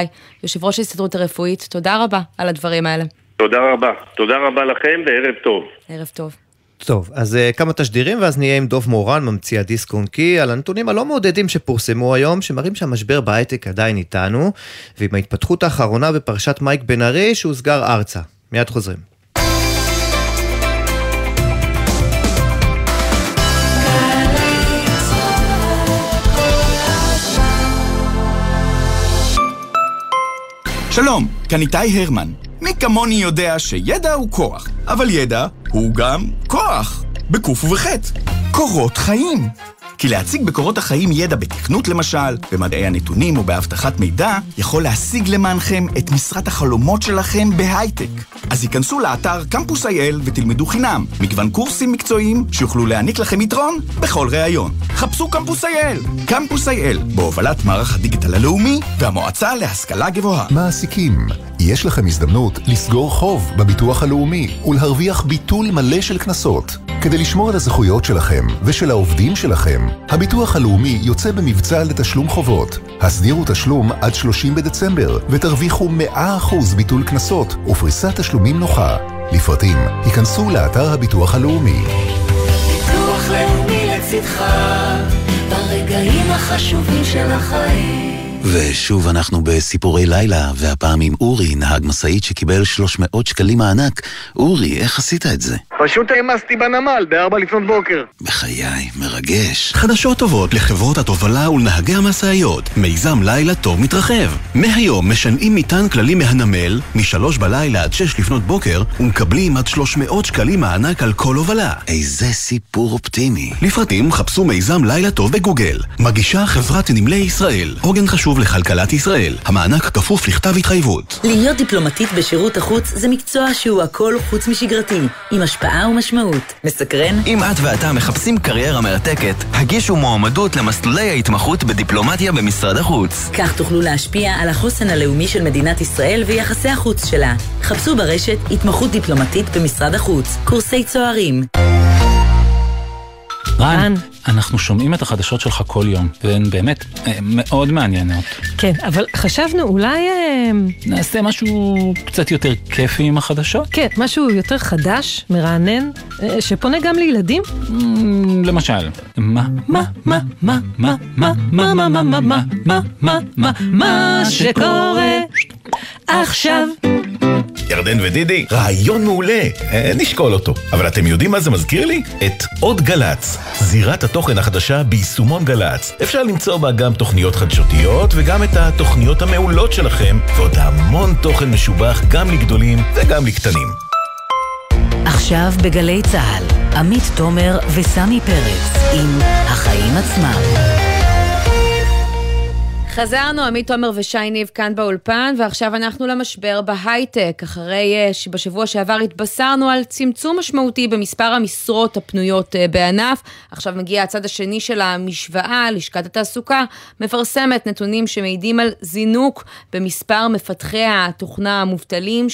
יושב ראש ההסתדרות הרפואית, תודה רבה על הדברים האלה. תודה רבה. תודה רבה לכם וערב טוב. ערב טוב. טוב, אז uh, כמה תשדירים ואז נהיה עם דוב מורן, ממציא הדיסק און קי, על הנתונים הלא מעודדים שפורסמו היום, שמראים שהמשבר בהייטק עדיין איתנו, ועם ההתפתחות האחרונה בפרשת מייק בן ארי שהוסגר ארצה. מיד חוזרים. שלום, כאן איתי הרמן. כמוני יודע שידע הוא כוח, אבל ידע הוא גם כוח, בקוף ובחטא. קורות חיים. כי להציג בקורות החיים ידע בתכנות למשל, במדעי הנתונים או באבטחת מידע, יכול להשיג למענכם את משרת החלומות שלכם בהייטק. אז היכנסו לאתר קמפוס IL ותלמדו חינם, מגוון קורסים מקצועיים שיוכלו להעניק לכם יתרון בכל ראיון. חפשו קמפוס IL, קמפוס IL, בהובלת מערך הדיגיטל הלאומי והמועצה להשכלה גבוהה. מעסיקים, יש לכם הזדמנות לסגור חוב בביטוח הלאומי ולהרוויח ביטול מלא של קנסות. כדי לשמור על הזכויות שלכם ושל העובדים שלכם, הביטוח הלאומי יוצא במבצע לתשלום חובות. הסדירו תשלום עד 30 בדצמבר ותרוויחו 100% ביטול קנסות ופריסת תשלומים נוחה. לפרטים, היכנסו לאתר הביטוח הלאומי. ביטוח לאומי לצדך, ברגעים החשובים של החיים. ושוב אנחנו בסיפורי לילה, והפעם עם אורי, נהג משאית שקיבל 300 שקלים מענק. אורי, איך עשית את זה? פשוט העמסתי בנמל בארבע לפנות בוקר. בחיי, מרגש. חדשות טובות לחברות התובלה ולנהגי המשאיות. מיזם לילה טוב מתרחב. מהיום משנעים מטען כללי מהנמל, משלוש בלילה עד שש לפנות בוקר, ומקבלים עד 300 שקלים מענק על כל הובלה. איזה סיפור אופטימי. לפרטים חפשו מיזם לילה טוב בגוגל. מגישה חברת נמלי ישראל. עוגן חשוב לכלכלת ישראל. המענק כפוף לכתב התחייבות. להיות דיפלומטית בשירות החוץ זה מקצוע שהוא הכל חוץ משגרתי, עם השפעה השפעה ומשמעות. מסקרן? אם את ואתה מחפשים קריירה מרתקת, הגישו מועמדות למסלולי ההתמחות בדיפלומטיה במשרד החוץ. כך תוכלו להשפיע על החוסן הלאומי של מדינת ישראל ויחסי החוץ שלה. חפשו ברשת התמחות דיפלומטית במשרד החוץ. קורסי צוערים. רן, אנחנו שומעים את החדשות שלך כל יום, והן באמת אה, מאוד מעניינות. כן, אבל חשבנו אולי... אה, נעשה משהו קצת יותר כיפי עם החדשות? כן, משהו יותר חדש, מרענן, אה, שפונה גם לילדים? למשל, מה, מה, מה, מה, מה, מה, מה, מה, מה, מה, מה, מה, מה, מה, מה שקורה עכשיו. ירדן ודידי, רעיון מעולה, אה, נשקול אותו. אבל אתם יודעים מה זה מזכיר לי? את עוד גל"צ, זירת התוכן החדשה ביישומון גל"צ. אפשר למצוא בה גם תוכניות חדשותיות וגם את התוכניות המעולות שלכם, ועוד המון תוכן משובח גם לגדולים וגם לקטנים. עכשיו בגלי צה"ל, עמית תומר וסמי פרץ עם החיים עצמם. חזרנו, עמית תומר ושי ניב כאן באולפן, ועכשיו אנחנו למשבר בהייטק, אחרי אה, שבשבוע שעבר התבשרנו על צמצום משמעותי במספר המשרות הפנויות אה, בענף. עכשיו מגיע הצד השני של המשוואה, לשכת התעסוקה מפרסמת נתונים שמעידים על זינוק במספר מפתחי התוכנה המובטלים,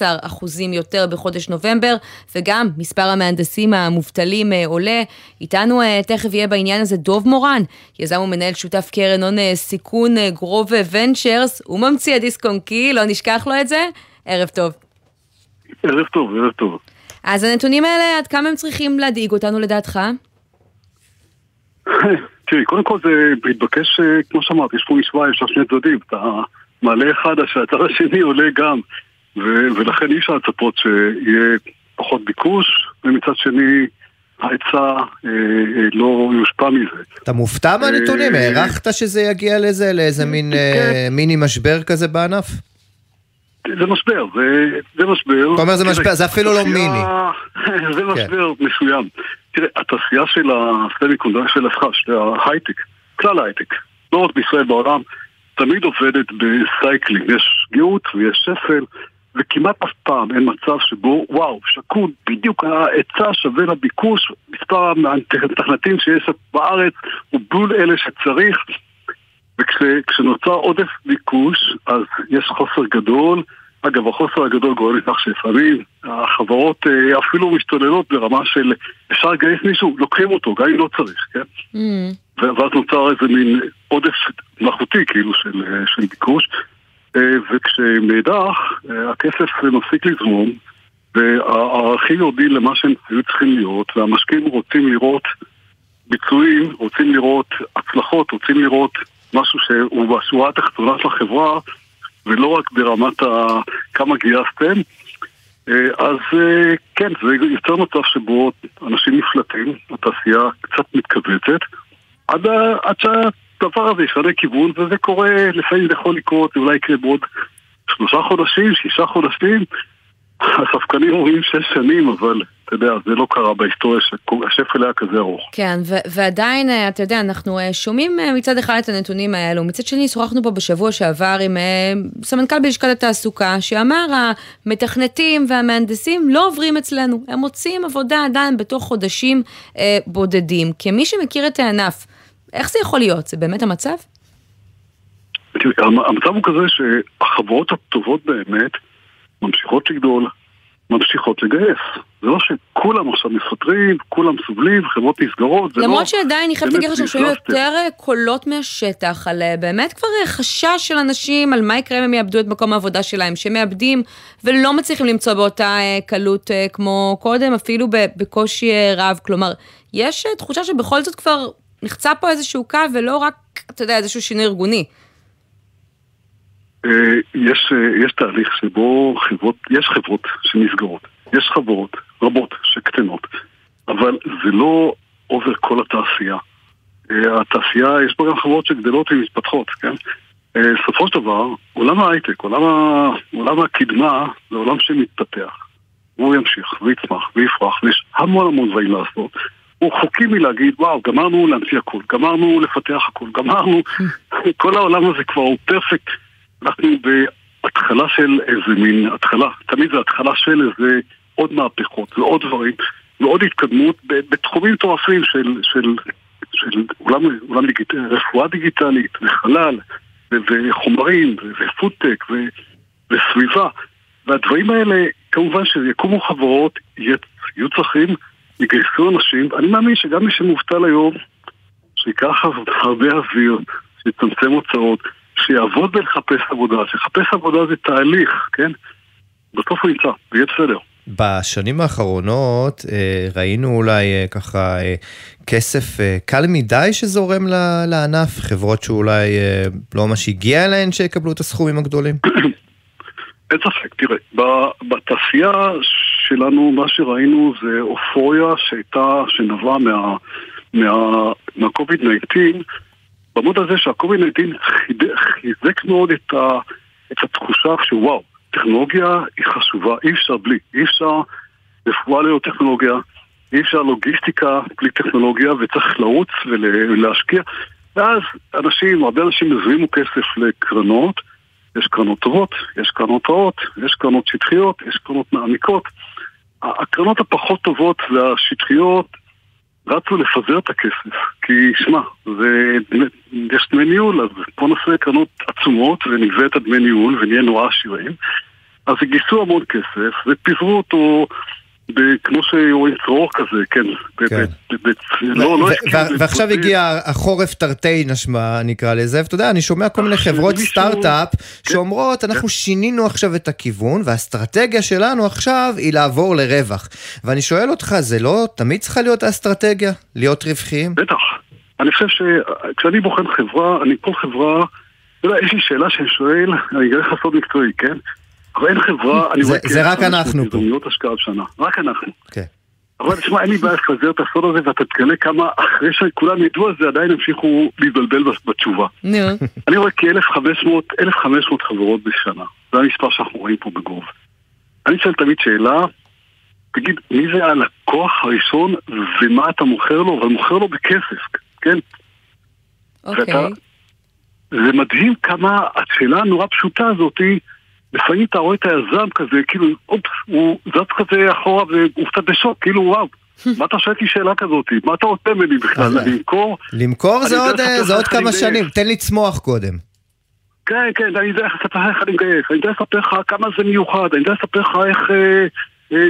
12% יותר בחודש נובמבר, וגם מספר המהנדסים המובטלים אה, עולה. איתנו תכף יהיה בעניין הזה דוב מורן, יזם ומנהל שותף קרן הון סיכון. ארגון גרוב ונצ'רס, הוא ממציא הדיסק און קי, לא נשכח לו את זה. ערב טוב. ערב טוב, ערב טוב. אז הנתונים האלה, עד כמה הם צריכים להדאיג אותנו לדעתך? תראי, קודם כל זה מתבקש, אה, כמו שאמרת, יש פה משוואה, יש לה שני צדדים. אתה מעלה אחד, שהצד השני עולה גם, ולכן אי אפשר לצפות שיהיה פחות ביקוש, ומצד שני... ההיצע אה, אה, לא יושפע מזה. אתה מופתע מהנתונים? אה, הערכת שזה יגיע לזה, לאיזה מין כן. מיני משבר כזה בענף? זה משבר, זה, זה משבר. אתה אומר זה משבר, זה אפילו לא מיני. זה כן. משבר מסוים. תראה, התעשייה של הסמיקונדקטור, של ההייטק, כלל ההייטק, לא רק בישראל, בעולם, תמיד עובדת בסייקלים. יש גאות ויש שפל. וכמעט אף פעם אין מצב שבו, וואו, שקול, בדיוק ההיצע שווה לביקוש, מספר המתכנתים שיש בארץ הוא בול אלה שצריך, וכשנוצר עודף ביקוש, אז יש חוסר גדול. אגב, החוסר הגדול גורם לכך שלפעמים החברות אה, אפילו משתוללות ברמה של אפשר לגייס מישהו, לוקחים אותו, גם אם לא צריך, כן? Mm. ואז נוצר איזה מין עודף מלאכותי כאילו של, אה, של ביקוש. אה, וכשמאידך אה, הכסף מפסיק לזרום והערכים יורדים למה שהם היו צריכים להיות והמשקיעים רוצים לראות ביצועים, רוצים לראות הצלחות, רוצים לראות משהו שהוא בשורה התחתונה של החברה ולא רק ברמת ה... כמה גייסתם אה, אז כן, זה יוצר מצב שבו אנשים נפלטים, התעשייה קצת מתכווצת עד, עד. הדבר הזה ישנה כיוון, וזה קורה, לפעמים זה יכול לקרות, זה אולי יקרה בעוד שלושה חודשים, שישה חודשים. הספקנים אומרים שש שנים, אבל אתה יודע, זה לא קרה בהיסטוריה שהשפל היה כזה ארוך. כן, ועדיין, אה, אתה יודע, אנחנו אה, שומעים אה, מצד אחד את הנתונים האלו, מצד שני, שוחחנו פה בשבוע שעבר עם סמנכ"ל בלשכת התעסוקה, שאמר, המתכנתים והמהנדסים לא עוברים אצלנו, הם מוצאים עבודה עדיין בתוך חודשים בודדים. כמי שמכיר את הענף, איך זה יכול להיות? זה באמת המצב? המצב הוא כזה שהחברות הטובות באמת ממשיכות לגדול, ממשיכות לגייס. זה לא שכולם עכשיו מפטרים, כולם סובלים, חברות נסגרות, זה לא... למרות שעדיין, אני חייבת להגיד לך ששומעים יותר קולות מהשטח, על אה, באמת כבר אה, חשש של אנשים על מה יקרה אם הם יאבדו את מקום העבודה שלהם, שהם מאבדים ולא מצליחים למצוא באותה אה, קלות כמו קודם, אפילו בקושי רב. כלומר, יש תחושה שבכל זאת כבר נחצה פה איזשהו קו ולא רק, אתה יודע, איזשהו שינוי ארגוני. אה, יש, אה, יש תהליך שבו חברות, יש חברות שנסגרות, יש חברות רבות שקטנות, אבל זה לא עובר כל התעשייה. אה, התעשייה, יש בה גם חברות שגדלות ומתפתחות, כן? בסופו של דבר, עולם ההייטק, עולם, ה... עולם הקדמה, זה עולם שמתפתח. והוא ימשיך ויצמח ויפרח, ויש המון המון דברים לעשות. הוא חוקי מלהגיד, וואו, גמרנו להמציא הכל, גמרנו לפתח הכל, גמרנו, כל העולם הזה כבר הוא פרפקט. אנחנו בהתחלה של איזה מין התחלה, תמיד זה התחלה של איזה עוד מהפכות ועוד דברים ועוד התקדמות בתחומים מטורפים של, של, של עולם, עולם דיגיט, רפואה דיגיטלית וחלל וחומרים ופודטק וסביבה והדברים האלה, כמובן שיקומו חברות, יהיו צריכים, יגייסו אנשים, אני מאמין שגם מי שמובטל היום, שיקח הרבה אוויר, שיצמצם הוצאות, שיעבוד בלחפש עבודה, שיחפש עבודה זה תהליך, כן? בסוף הוא ימצא, ויהיה בסדר. בשנים האחרונות אה, ראינו אולי אה, ככה אה, כסף קל מדי שזורם לענף, חברות שאולי לא ממש הגיע אליהן שיקבלו את הסכומים הגדולים? אין ספק, תראה, בתעשייה שלנו מה שראינו זה אופוריה שהייתה, שנבעה מה, מה, מה-COVID-19 במוד הזה שה-COVID-19 חיזק מאוד את, ה, את התחושה שוואו, טכנולוגיה היא חשובה, אי אפשר בלי, אי אפשר רפואה ללא טכנולוגיה, אי אפשר לוגיסטיקה בלי טכנולוגיה וצריך לרוץ ולהשקיע ואז אנשים, הרבה אנשים הזרימו כסף לקרנות יש קרנות טובות, יש קרנות רעות, יש קרנות שטחיות, יש קרנות מעמיקות. הקרנות הפחות טובות והשטחיות רצו לפזר את הכסף, כי שמע, יש דמי ניהול, אז בוא נעשה קרנות עצומות ונגבה את הדמי ניהול ונהיה נורא עשירים. אז גייסו המון כסף ופיזרו אותו כמו שרואים צרור כזה, כן. כן. לא, לא ועכשיו הגיע החורף תרתי נשמע, נקרא לזה, ואתה יודע, אני שומע כל מיני חברות סטארט-אפ כן. שאומרות, אנחנו שינינו עכשיו את הכיוון, והאסטרטגיה שלנו עכשיו היא לעבור לרווח. ואני שואל אותך, זה לא תמיד צריכה להיות האסטרטגיה? להיות רווחיים? בטח. אני חושב שכשאני בוחן חברה, אני כל חברה, אתה יודע, יש לי שאלה שאני שואל, אני אגלה לך סוד מקצועי, כן? אין חברה, אני רואה... זה רק אנחנו פה. הזדמנויות השקעה בשנה, רק אנחנו. כן. אבל תשמע, אין לי בעיה לפזר את הסוד הזה ואתה תגלה כמה אחרי שכולם ידעו על זה עדיין המשיכו להתבלבל בתשובה. נו. אני רואה כ-1,500 חברות בשנה. זה המספר שאנחנו רואים פה בגוב. אני שואל תמיד שאלה, תגיד, מי זה הלקוח הראשון ומה אתה מוכר לו? אבל מוכר לו בכסף, כן? אוקיי. זה מדהים כמה השאלה הנורא פשוטה הזאתי לפעמים אתה רואה את היזם כזה, כאילו, אופס, הוא זז כזה אחורה והוא קצת בשוק, כאילו, וואו. מה אתה שואל אותי שאלה כזאת? מה אתה רוצה ממני בכלל? למכור? למכור זה עוד כמה שנים, תן לי צמוח קודם. כן, כן, אני יודע לספר לך איך אני מגייס, אני יודע לספר לך כמה זה מיוחד, אני יודע לספר לך איך... אה, אה,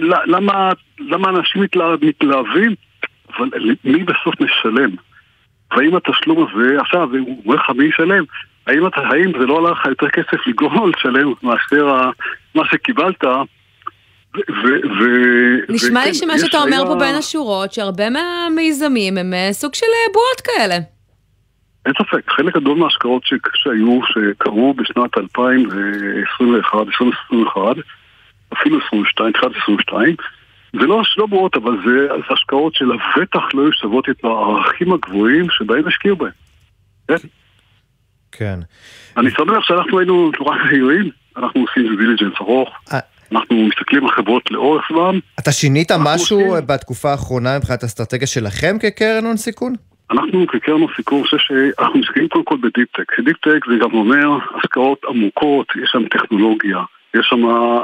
למה אנשים מתלהבים, אבל מי בסוף משלם? והאם התשלום הזה, עכשיו, הוא אומר לך מי ישלם? האם, אתה, האם זה לא עלה לך יותר כסף לגרום לשלם מאשר מה שקיבלת? נשמע לי שמה שאתה אומר פה בין השורות, שהרבה מהמיזמים הם אה, סוג של אה, בועות כאלה. אין ספק, חלק גדול מההשקעות שהיו, שקרו בשנת 2021, 2021, אפילו 22, תחילת 22, זה לא, לא בועות, אבל זה, זה השקעות שלבטח לא היו שוות את הערכים הגבוהים שבהם השקיעו בהם. כן? כן. אני שמח שאנחנו היינו נורא מהירים, אנחנו עושים דיליג'נס ארוך. אה. אנחנו מסתכלים על חברות לאורך זמן. אתה שינית משהו עושים... בתקופה האחרונה מבחינת האסטרטגיה שלכם כקרן הון סיכון? אנחנו כקרן הון סיכון, אני חושב שאנחנו מסתכלים קודם כל ב deep-tech. deep-tech זה גם אומר השקעות עמוקות, יש שם טכנולוגיה, יש שם אה,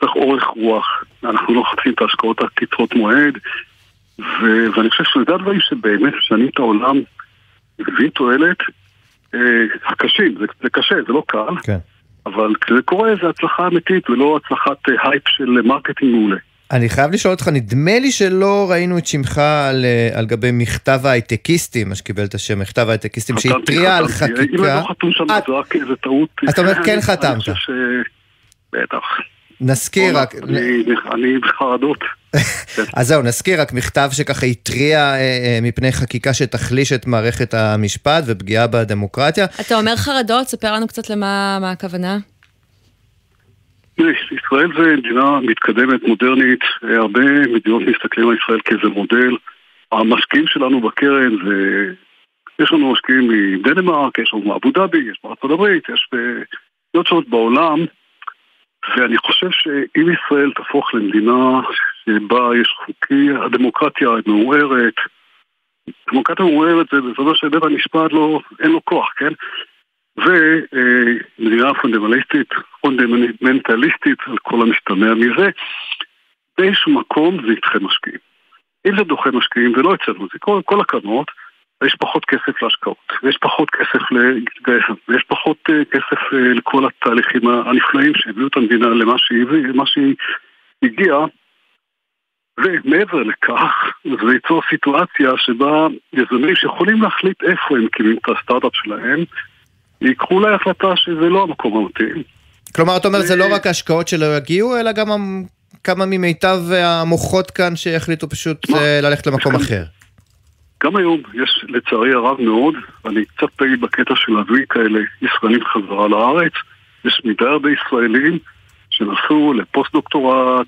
צריך אורך רוח, אנחנו לא מחפשים את ההשקעות הקצרות מועד, ו- ואני חושב שזה הדברים שבאמת משנים את העולם, מביאים תועלת, אה, הקשים, זה, זה קשה, זה לא קל, כן. אבל כשזה קורה זה הצלחה אמיתית ולא הצלחת אה, הייפ של marketing מעולה. אני חייב לשאול אותך, נדמה לי שלא ראינו את שמך על, אה, על גבי מכתב ההייטקיסטים, מה שקיבל את השם מכתב ההייטקיסטים, שהתריע על חקיקה. אם אני לא חתום שם, זה רק איזה טעות. אתה אומר, כן חתמת. בטח. נזכיר רק... אני בחרדות. אז זהו, נזכיר רק מכתב שככה התריע אה, אה, מפני חקיקה שתחליש את מערכת המשפט ופגיעה בדמוקרטיה. אתה אומר חרדות, ספר לנו קצת למה הכוונה. ישראל זה מדינה מתקדמת, מודרנית, הרבה מדינות מסתכלים על ישראל כאיזה מודל. המשקיעים שלנו בקרן זה... יש לנו משקיעים מדנמרק, יש לנו מאבו דאבי, יש בארצות הברית, יש במדינות שונות בעולם. ואני חושב שאם ישראל תהפוך למדינה שבה יש חוקי, הדמוקרטיה מעורערת, דמוקרטיה מעורערת זה בסופו של בית המשפט לא, אין לו כוח, כן? ומדינה פונדמנטליסטית, פונדמנטליסטית על כל המשתמע מזה, באיזשהו מקום זה ידחה משקיעים. אם זה דוחה משקיעים, זה לא אצלנו, זה כל, כל הקרנות, יש פחות כסף להשקעות, ויש פחות כסף להתגייס, ויש פחות uh, כסף uh, לכל התהליכים הנפלאים שהביאו את המדינה למה שהיא, שהיא הגיעה. ומעבר לכך, זה ייצור סיטואציה שבה יזמים שיכולים להחליט איפה הם מקימים את הסטארט-אפ שלהם, ייקחו אולי החלטה שזה לא המקום המתאים. כלומר, אתה אומר, זה לא רק השקעות שלא יגיעו, אלא גם כמה ממיטב המוחות כאן שהחליטו פשוט אה, ללכת למקום אחר. גם היום יש לצערי הרב מאוד, אני קצת פעיל בקטע של להביא כאלה ישראלים חזרה לארץ, יש מדי הרבה ישראלים שנסעו לפוסט דוקטורט,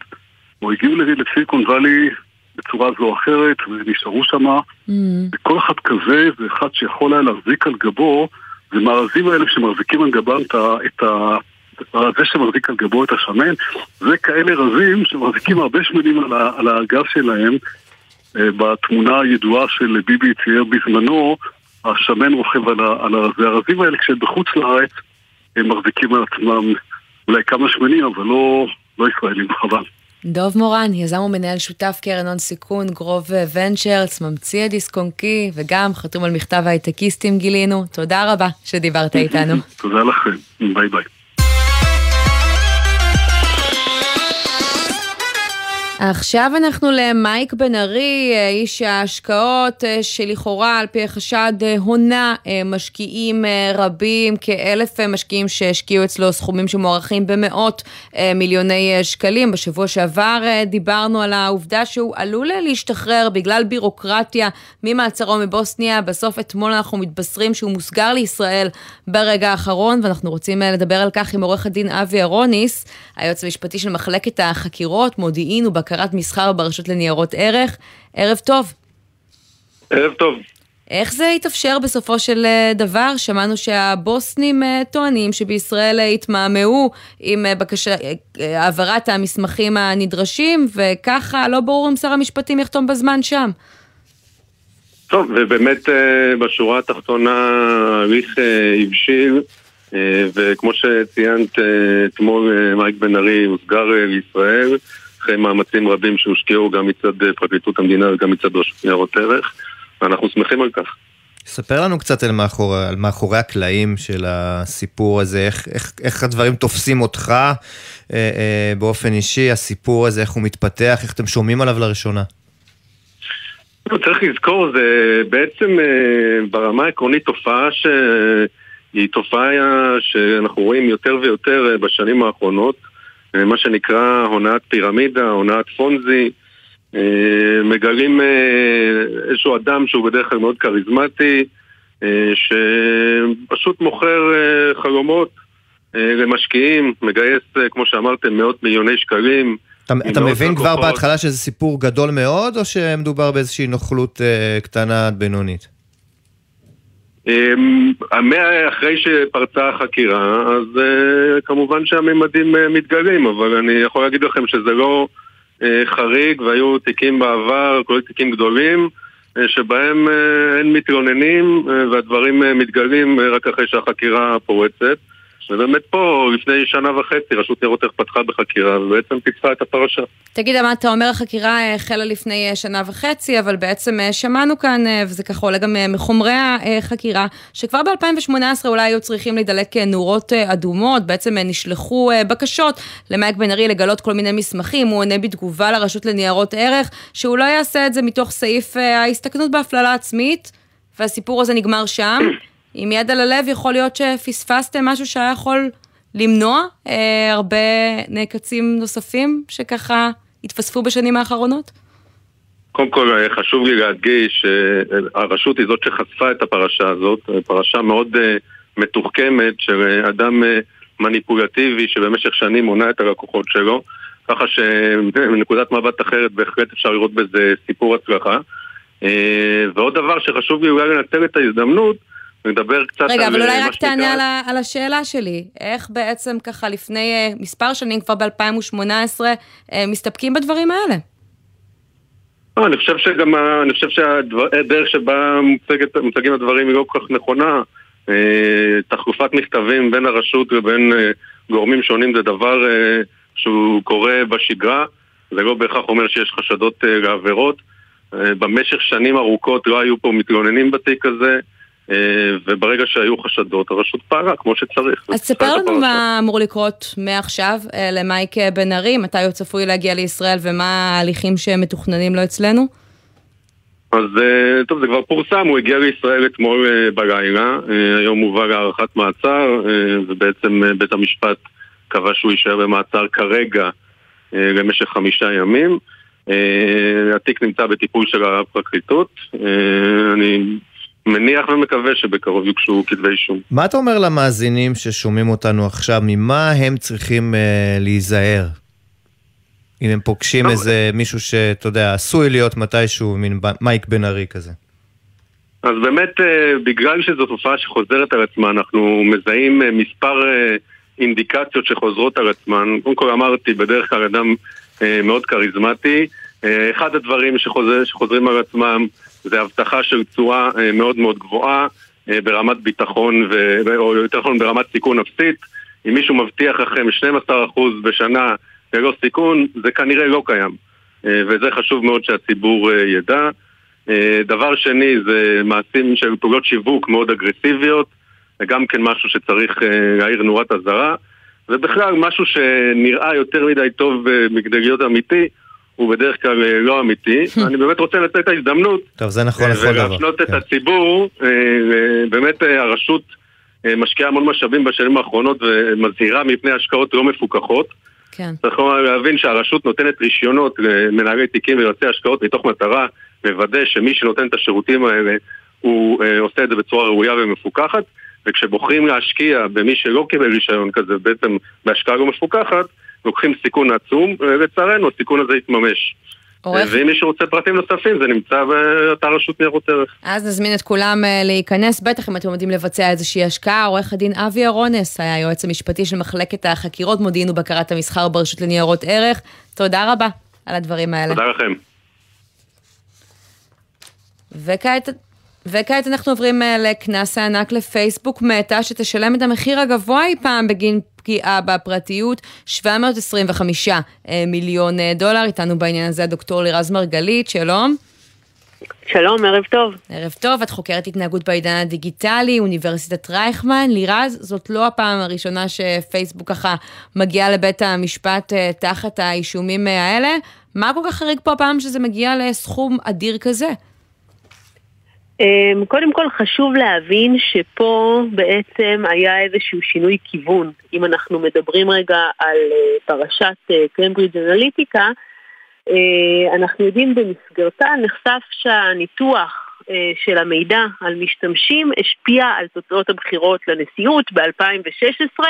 או הגיעו לסיליקון וואלי בצורה זו או אחרת, ונשארו שם, mm. וכל אחד כזה זה אחד שיכול היה להחזיק על גבו, זה מהרזים האלה שמחזיקים על גבם את ה... את ה זה שמחזיק על גבו את השמן, זה כאלה רזים שמחזיקים הרבה שמנים על, על הגב שלהם. אה, בתמונה הידועה של ביבי צייר בזמנו, השמן רוכב על, על הרזי. הרזים האלה כשבחוץ לארץ הם מחזיקים על עצמם אולי כמה שמנים, אבל לא, לא ישראלים, חבל. דוב מורן, יזם ומנהל שותף קרן הון סיכון, Grove Ventures, ממציא הדיסק און קי, וגם חתום על מכתב הייטקיסטים גילינו. תודה רבה שדיברת איתנו. תודה לכם, ביי ביי. עכשיו אנחנו למייק בן ארי, אה, איש ההשקעות אה, שלכאורה על פי החשד אה, הונה משקיעים רבים, כאלף משקיעים שהשקיעו אצלו סכומים שמוערכים במאות מיליוני שקלים. בשבוע שעבר דיברנו על העובדה שהוא עלול להשתחרר בגלל בירוקרטיה ממעצרו מבוסניה. בסוף אתמול אנחנו מתבשרים שהוא מוסגר לישראל ברגע האחרון, ואנחנו רוצים לדבר על כך עם עורך הדין אבי ארוניס, היועץ המשפטי של מחלקת החקירות, מודיעין ובקרה. בקרת מסחר ברשות לניירות ערך. ערב טוב. ערב טוב. איך זה התאפשר בסופו של אה, דבר? שמענו שהבוסנים אה, טוענים שבישראל אה, התמהמהו עם בקשה, העברת המסמכים הנדרשים, וככה לא ברור אם שר המשפטים יחתום בזמן שם. טוב, ובאמת בשורה התחתונה ההליך הבשיל, וכמו שציינת אתמול מייק בן ארי הוסגר לישראל. אחרי מאמצים רבים שהושקעו גם מצד אה, פרקליטות המדינה וגם מצד רשות ניירות ערך, ואנחנו שמחים על כך. ספר לנו קצת על מאחורי, על מאחורי הקלעים של הסיפור הזה, איך, איך, איך הדברים תופסים אותך אה, אה, באופן אישי, הסיפור הזה, איך הוא מתפתח, איך אתם שומעים עליו לראשונה. לא, צריך לזכור, זה בעצם אה, ברמה העקרונית תופעה שהיא תופעה שאנחנו רואים יותר ויותר אה, בשנים האחרונות. אה, מה שנקרא הונאת פירמידה, הונאת פונזי. אה, מגלים אה, איזשהו אדם שהוא בדרך כלל מאוד כריזמטי, שפשוט מוכר חלומות למשקיעים, מגייס, כמו שאמרתם, מאות מיליוני שקלים. אתה, אתה מבין כבר בהתחלה שזה סיפור גדול מאוד, או שמדובר באיזושהי נוכלות קטנה עד בינונית? אמ, אחרי שפרצה החקירה, אז uh, כמובן שהממדים uh, מתגלים, אבל אני יכול להגיד לכם שזה לא uh, חריג, והיו תיקים בעבר, כולל תיקים גדולים, שבהם אין מתלוננים, והדברים מתגלים רק אחרי שהחקירה פורצת. ובאמת פה, לפני שנה וחצי, רשות ניירות ערך פתחה בחקירה, ובעצם פיצחה את הפרשה. תגיד, מה אתה אומר, החקירה החלה לפני אה, שנה וחצי, אבל בעצם אה, שמענו כאן, אה, וזה ככה עולה גם מחומרי החקירה, שכבר ב-2018 אולי היו צריכים להידלק נורות אדומות, בעצם נשלחו בקשות למייק בן ארי לגלות כל מיני מסמכים, הוא עונה בתגובה לרשות לניירות ערך, שהוא לא יעשה את זה מתוך סעיף ההסתכנות בהפללה עצמית, והסיפור הזה נגמר שם. עם יד על הלב יכול להיות שפספסתם משהו שהיה יכול למנוע אה, הרבה נעקצים נוספים שככה התווספו בשנים האחרונות? קודם כל אה, חשוב לי להדגיש שהרשות היא זאת שחשפה את הפרשה הזאת, פרשה מאוד אה, מתוחכמת של אדם אה, מניפולטיבי שבמשך שנים מונע את הלקוחות שלו, ככה שמנקודת מבט אחרת בהחלט אפשר לראות בזה סיפור הצלחה. ועוד דבר שחשוב לי אולי לנצל את ההזדמנות נדבר קצת רגע, על... רגע, אבל אולי רק תענה על, על השאלה שלי. איך בעצם ככה לפני uh, מספר שנים, כבר ב-2018, uh, מסתפקים בדברים האלה? לא, אני חושב שגם, אני חושב שהדרך שבה מוצגת, מוצגים הדברים היא לא כל כך נכונה. תחלופת מכתבים בין הרשות ובין גורמים שונים זה דבר שהוא קורה בשגרה. זה לא בהכרח אומר שיש חשדות אה, לעבירות. אה, במשך שנים ארוכות לא היו פה מתלוננים בתיק הזה, אה, וברגע שהיו חשדות, הרשות פעלה כמו שצריך. אז ספר לנו מה אמור לקרות מעכשיו אה, למייק בן ארי, מתי הוא צפוי להגיע לישראל ומה ההליכים שמתוכננים לו אצלנו? אז אה, טוב, זה כבר פורסם, הוא הגיע לישראל אתמול אה, בלילה, אה, היום הובא להארכת מעצר, אה, ובעצם אה, בית המשפט קבע שהוא יישאר במעצר כרגע אה, למשך חמישה ימים. אה, התיק נמצא בטיפול של הפרקליטות, אה, אני מניח ומקווה שבקרוב יוגשו כתבי אישום. מה אתה אומר למאזינים ששומעים אותנו עכשיו, ממה הם צריכים אה, להיזהר? אם הם פוגשים איזה מישהו שאתה יודע, עשוי להיות מתישהו מין מייק בן ארי כזה. אז באמת, אה, בגלל שזו תופעה שחוזרת על עצמה, אנחנו מזהים אה, מספר אה, אינדיקציות שחוזרות על עצמן. קודם כל אמרתי, בדרך כלל אדם אה, מאוד כריזמטי. אה, אחד הדברים שחוזר, שחוזרים על עצמם זה הבטחה של תשואה אה, מאוד מאוד גבוהה אה, ברמת ביטחון, ו... או יותר נכון ברמת סיכון אפסית. אם מישהו מבטיח לכם 12% בשנה ללא סיכון, זה כנראה לא קיים. אה, וזה חשוב מאוד שהציבור ידע. דבר שני זה מעשים של פעולות שיווק מאוד אגרסיביות, זה גם כן משהו שצריך להעיר נורת אזהרה, ובכלל משהו שנראה יותר מדי טוב מכדי להיות אמיתי, הוא בדרך כלל אה, לא אמיתי. אני באמת רוצה לתת את ההזדמנות טוב, זה נכון לכל דבר. ולהפנות את הציבור, אה, אה, באמת אה, הרשות אה, משקיעה המון משאבים בשנים האחרונות ומזהירה מפני השקעות לא מפוקחות. כן. צריך להבין שהרשות נותנת רישיונות למנהלי תיקים ויועצי השקעות מתוך מטרה לוודא שמי שנותן את השירותים האלה הוא אה, עושה את זה בצורה ראויה ומפוקחת וכשבוחרים להשקיע במי שלא קיבל רישיון כזה בעצם בהשקעה לא מפוקחת לוקחים סיכון עצום ולצערנו הסיכון הזה יתממש. עורך- ואם מישהו רוצה פרטים נוספים זה נמצא באתר רשות ניירות ערך. אז נזמין את כולם אה, להיכנס, בטח אם אתם עומדים לבצע איזושהי השקעה. עורך הדין אבי ארונס היה היועץ המשפטי של מחלקת החקירות, מודיעין ובקרת המסחר ברשות לניירות ערך. תודה רבה על הדברים האלה. תודה לכם. וכעת, וכעת אנחנו עוברים אה, לקנס הענק לפייסבוק מטא, שתשלם את המחיר הגבוה אי פעם בגין פגיעה בפרטיות, 725 אה, מיליון אה, דולר. איתנו בעניין הזה הדוקטור לירז מרגלית, שלום. שלום, ערב טוב. ערב טוב, את חוקרת התנהגות בעידן הדיגיטלי, אוניברסיטת רייכמן. לירז, זאת לא הפעם הראשונה שפייסבוק ככה מגיעה לבית המשפט אה, תחת האישומים האלה. מה כל כך חריג פה הפעם שזה מגיע לסכום אדיר כזה? אמ, קודם כל חשוב להבין שפה בעצם היה איזשהו שינוי כיוון. אם אנחנו מדברים רגע על אה, פרשת קיימברידג' אנליטיקה, אה, אנחנו יודעים במסגרתה נחשף שהניתוח אה, של המידע על משתמשים השפיע על תוצאות הבחירות לנשיאות ב-2016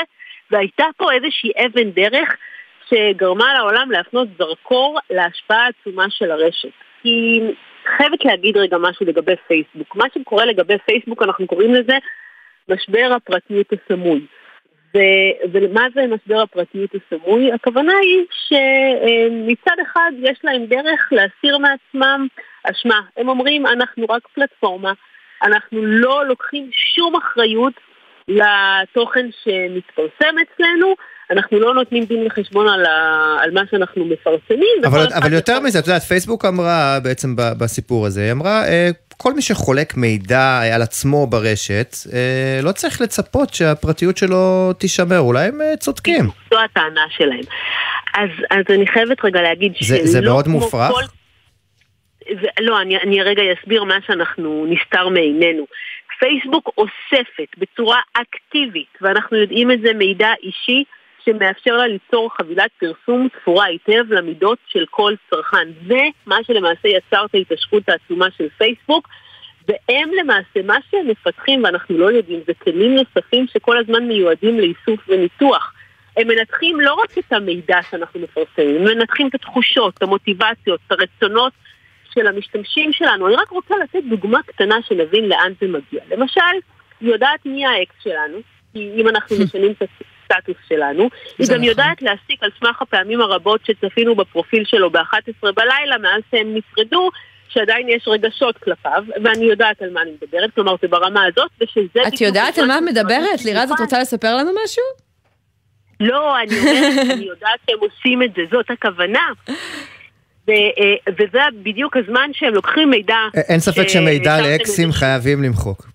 והייתה פה איזושהי אבן דרך שגרמה לעולם להפנות זרקור להשפעה העצומה של הרשת. כי חייבת להגיד רגע משהו לגבי פייסבוק. מה שקורה לגבי פייסבוק, אנחנו קוראים לזה משבר הפרטיות הסמוי. ו- ומה זה משבר הפרטיות הסמוי? הכוונה היא שמצד אחד יש להם דרך להסיר מעצמם אשמה. הם אומרים, אנחנו רק פלטפורמה, אנחנו לא לוקחים שום אחריות לתוכן שמתפרסם אצלנו, אנחנו לא נותנים דין וחשבון על, ה- על מה שאנחנו מפרסמים. אבל, אחד אבל יותר מזה, את יודעת, פייסבוק אמרה בעצם בסיפור הזה, היא אמרה, אה, כל מי שחולק מידע אה, על עצמו ברשת, אה, לא צריך לצפות שהפרטיות שלו תישמר, אולי הם אה, צודקים. זו הטענה שלהם. אז, אז אני חייבת רגע להגיד זה, שלא זה מאוד מופרך. כל... זה, לא, אני, אני רגע אסביר מה שאנחנו נסתר מעינינו. פייסבוק אוספת בצורה אקטיבית, ואנחנו יודעים את זה מידע אישי, שמאפשר לה ליצור חבילת פרסום תפורה היטב למידות של כל צרכן. זה מה שלמעשה יצר את ההתעשרות העצומה של פייסבוק, והם למעשה, מה שהם מפתחים, ואנחנו לא יודעים, זה כלים נוספים שכל הזמן מיועדים לאיסוף וניתוח. הם מנתחים לא רק את המידע שאנחנו מפרסמים, הם מנתחים את התחושות, את המוטיבציות, את הרצונות של המשתמשים שלנו. אני רק רוצה לתת דוגמה קטנה שנבין לאן זה מגיע. למשל, היא יודעת מי האקס שלנו, כי אם אנחנו משנים את הסטטוס שלנו, היא גם נכון. יודעת להסיק על סמך הפעמים הרבות שצפינו בפרופיל שלו ב-11 בלילה מאז שהם נפרדו, שעדיין יש רגשות כלפיו, ואני יודעת על מה אני מדברת, כלומר זה ברמה הזאת, ושזה את יודעת על מה את מדברת? לירז, את רוצה לספר לנו משהו? לא, אני אומרת, אני יודעת שהם עושים את זה, זאת הכוונה. ו, אה, וזה בדיוק הזמן שהם לוקחים מידע. אין ספק שמידע שהשארתם לאקסים חייבים למחוק.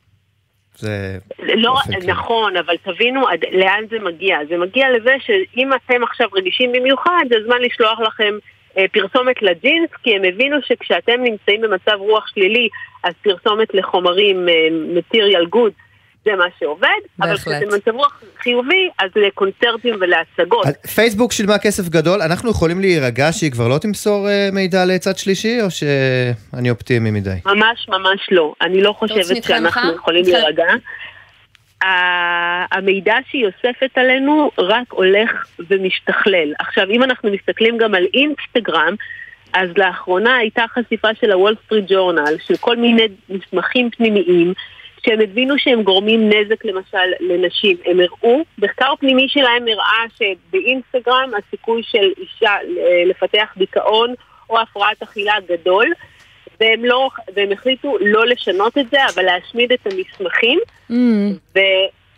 זה... לא, כללי. נכון, אבל תבינו עד, לאן זה מגיע. זה מגיע לזה שאם אתם עכשיו רגישים במיוחד, זה זמן לשלוח לכם אה, פרסומת לג'ינס, כי הם הבינו שכשאתם נמצאים במצב רוח שלילי, אז פרסומת לחומרים אה, material goods זה מה שעובד, אבל. כשאתם במצב רוח חיובי, אז לקונצרטים ולהצגות. פייסבוק שילמה כסף גדול, אנחנו יכולים להירגע שהיא כבר לא תמסור אה, מידע לצד שלישי, או שאני אופטימי מדי? ממש ממש לא. אני לא חושבת שאנחנו מחר? יכולים. להירגע. המידע שהיא אוספת עלינו רק הולך ומשתכלל. עכשיו, אם אנחנו מסתכלים גם על אינסטגרם, אז לאחרונה הייתה חשיפה של הוול סטריט ג'ורנל, של כל מיני מסמכים פנימיים, שהם הבינו שהם גורמים נזק למשל לנשים. הם הראו, מחקר פנימי שלהם הראה שבאינסטגרם הסיכוי של אישה אה, לפתח דיכאון או הפרעת אכילה גדול, והם, לא, והם החליטו לא לשנות את זה, אבל להשמיד את המסמכים. ו,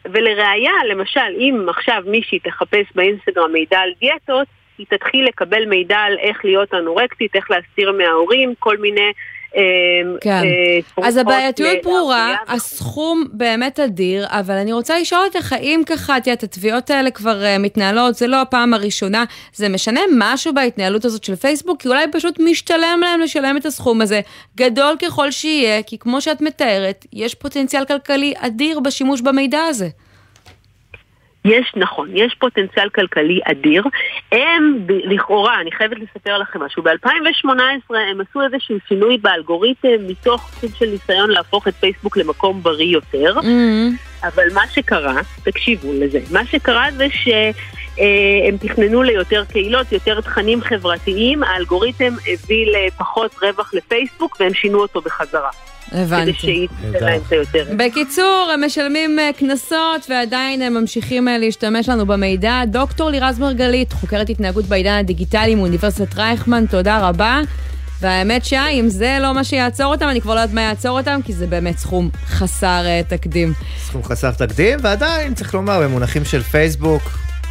ולראיה, למשל, אם עכשיו מישהי תחפש באינסטגרם מידע על דיאטות, היא תתחיל לקבל מידע על איך להיות אנורקטית, איך להסתיר מההורים, כל מיני... אה, כן. אה, אז הבעייתיות ברורה, הסכום באמת אדיר, אבל אני רוצה לשאול אותך, האם ככה, את יודעת, התביעות האלה כבר אה, מתנהלות, זה לא הפעם הראשונה, זה משנה משהו בהתנהלות הזאת של פייסבוק? כי אולי פשוט משתלם להם לשלם את הסכום הזה, גדול ככל שיהיה, כי כמו שאת מתארת, יש פוטנציאל כלכלי אדיר בשימוש במידע הזה. יש, נכון, יש פוטנציאל כלכלי אדיר. הם, ב- לכאורה, אני חייבת לספר לכם משהו, ב-2018 הם עשו איזשהו שינוי באלגוריתם מתוך סוג של ניסיון להפוך את פייסבוק למקום בריא יותר. אבל מה שקרה, תקשיבו לזה, מה שקרה זה שהם תכננו ליותר קהילות, יותר תכנים חברתיים, האלגוריתם הביא לפחות רווח לפייסבוק והם שינו אותו בחזרה. הבנתי. כדי שייתן להם את היותר. בקיצור, הם משלמים אה, קנסות ועדיין הם ממשיכים אה, להשתמש לנו במידע. דוקטור לירז מרגלית, חוקרת התנהגות בעידן הדיגיטלי מאוניברסיטת רייכמן, תודה רבה. והאמת שאם זה לא מה שיעצור אותם, אני כבר לא יודעת מה יעצור אותם, כי זה באמת סכום חסר אה, תקדים. סכום חסר תקדים, ועדיין, צריך לומר, במונחים של פייסבוק,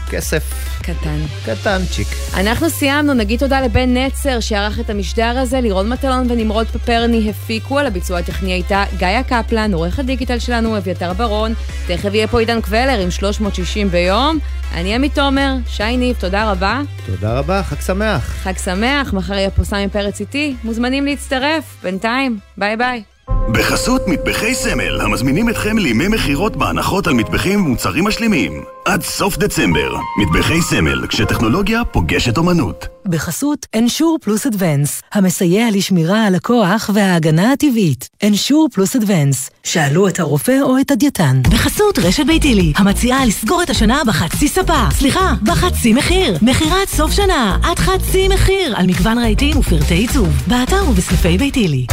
כסף קטן. קטנצ'יק. אנחנו סיימנו, נגיד תודה לבן נצר שערך את המשדר הזה, לירון מטלון ונמרוד פפרני הפיקו, על הביצוע הטכני הייתה גיא קפלן, עורך הדיגיטל שלנו אביתר ברון, תכף יהיה פה עידן קבלר עם 360 ביום. אני עמי תומר, שי ניב, תודה רבה. תודה רבה, חג שמח. חג שמח, מחר יהיה פה סמי פרץ איתי, מוזמנים להצטרף, בינתיים, ביי ביי. בחסות מטבחי סמל, המזמינים אתכם לימי מכירות בהנחות על מטבחים ומוצרים משלימים. עד סוף דצמבר. מטבחי סמל, כשטכנולוגיה פוגשת אומנות. בחסות אנשור פלוס אדוונס, המסייע לשמירה על הכוח וההגנה הטבעית. אנשור פלוס אדוונס, שאלו את הרופא או את הדייתן. בחסות רשת ביתילי, המציעה לסגור את השנה בחצי ספה. סליחה, בחצי מחיר. מכירת סוף שנה, עד חצי מחיר, על מגוון רהיטים ופרטי עיצוב. באתר ובסניפי ביתילי.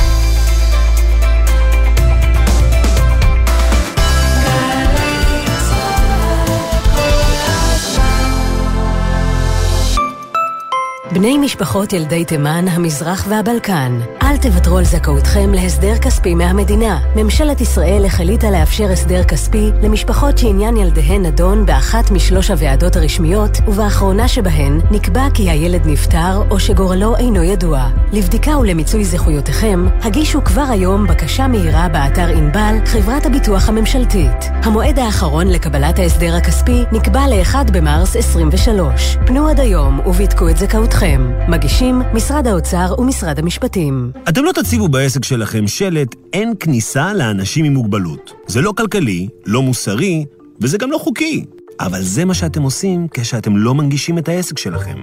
בני משפחות ילדי תימן, המזרח והבלקן, אל תוותרו על זכאותכם להסדר כספי מהמדינה. ממשלת ישראל החליטה לאפשר הסדר כספי למשפחות שעניין ילדיהן נדון באחת משלוש הוועדות הרשמיות, ובאחרונה שבהן נקבע כי הילד נפטר או שגורלו אינו ידוע. לבדיקה ולמיצוי זכויותיכם, הגישו כבר היום בקשה מהירה באתר ענבל, חברת הביטוח הממשלתית. המועד האחרון לקבלת ההסדר הכספי נקבע ל-1 במרס 23. פנו עד היום ובדקו את זכאותכם. מגישים משרד האוצר ומשרד המשפטים. אתם לא תציבו בעסק שלכם שלט "אין כניסה לאנשים עם מוגבלות". זה לא כלכלי, לא מוסרי, וזה גם לא חוקי. אבל זה מה שאתם עושים כשאתם לא מנגישים את העסק שלכם.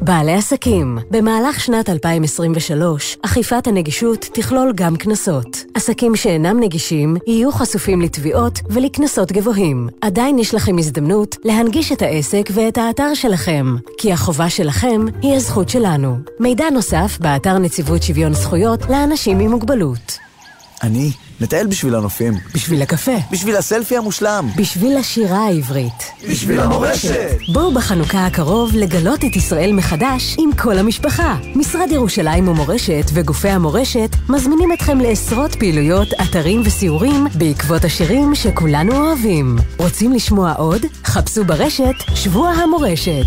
בעלי עסקים, במהלך שנת 2023, אכיפת הנגישות תכלול גם קנסות. עסקים שאינם נגישים יהיו חשופים לתביעות ולקנסות גבוהים. עדיין יש לכם הזדמנות להנגיש את העסק ואת האתר שלכם, כי החובה שלכם היא הזכות שלנו. מידע נוסף באתר נציבות שוויון זכויות לאנשים עם מוגבלות. אני מטייל בשביל הנופים. בשביל הקפה. בשביל הסלפי המושלם. בשביל השירה העברית. בשביל המורשת. בואו בחנוכה הקרוב לגלות את ישראל מחדש עם כל המשפחה. משרד ירושלים ומורשת וגופי המורשת מזמינים אתכם לעשרות פעילויות, אתרים וסיורים בעקבות השירים שכולנו אוהבים. רוצים לשמוע עוד? חפשו ברשת שבוע המורשת.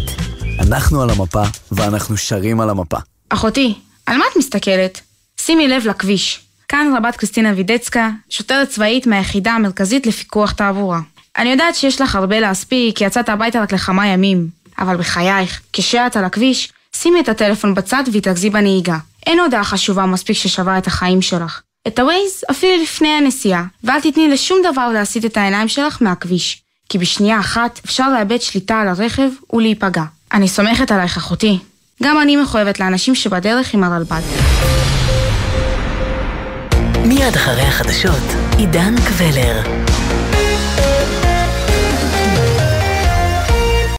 אנחנו על המפה, ואנחנו שרים על המפה. אחותי, על מה את מסתכלת? שימי לב לכביש. כאן רבת קריסטינה וידצקה, שוטרת צבאית מהיחידה המרכזית לפיקוח תעבורה. אני יודעת שיש לך הרבה להספיק, כי יצאת הביתה רק לכמה ימים. אבל בחייך, כשאת על הכביש, שימי את הטלפון בצד והתרכזי בנהיגה. אין הודעה חשובה מספיק ששווה את החיים שלך. את הווייז אפילו לפני הנסיעה, ואל תתני לשום דבר להסיט את העיניים שלך מהכביש. כי בשנייה אחת אפשר לאבד שליטה על הרכב ולהיפגע. אני סומכת עלייך אחותי. גם אני מחויבת לאנשים שבדרך עם הרלב"ד. מיד אחרי החדשות, עידן קבלר.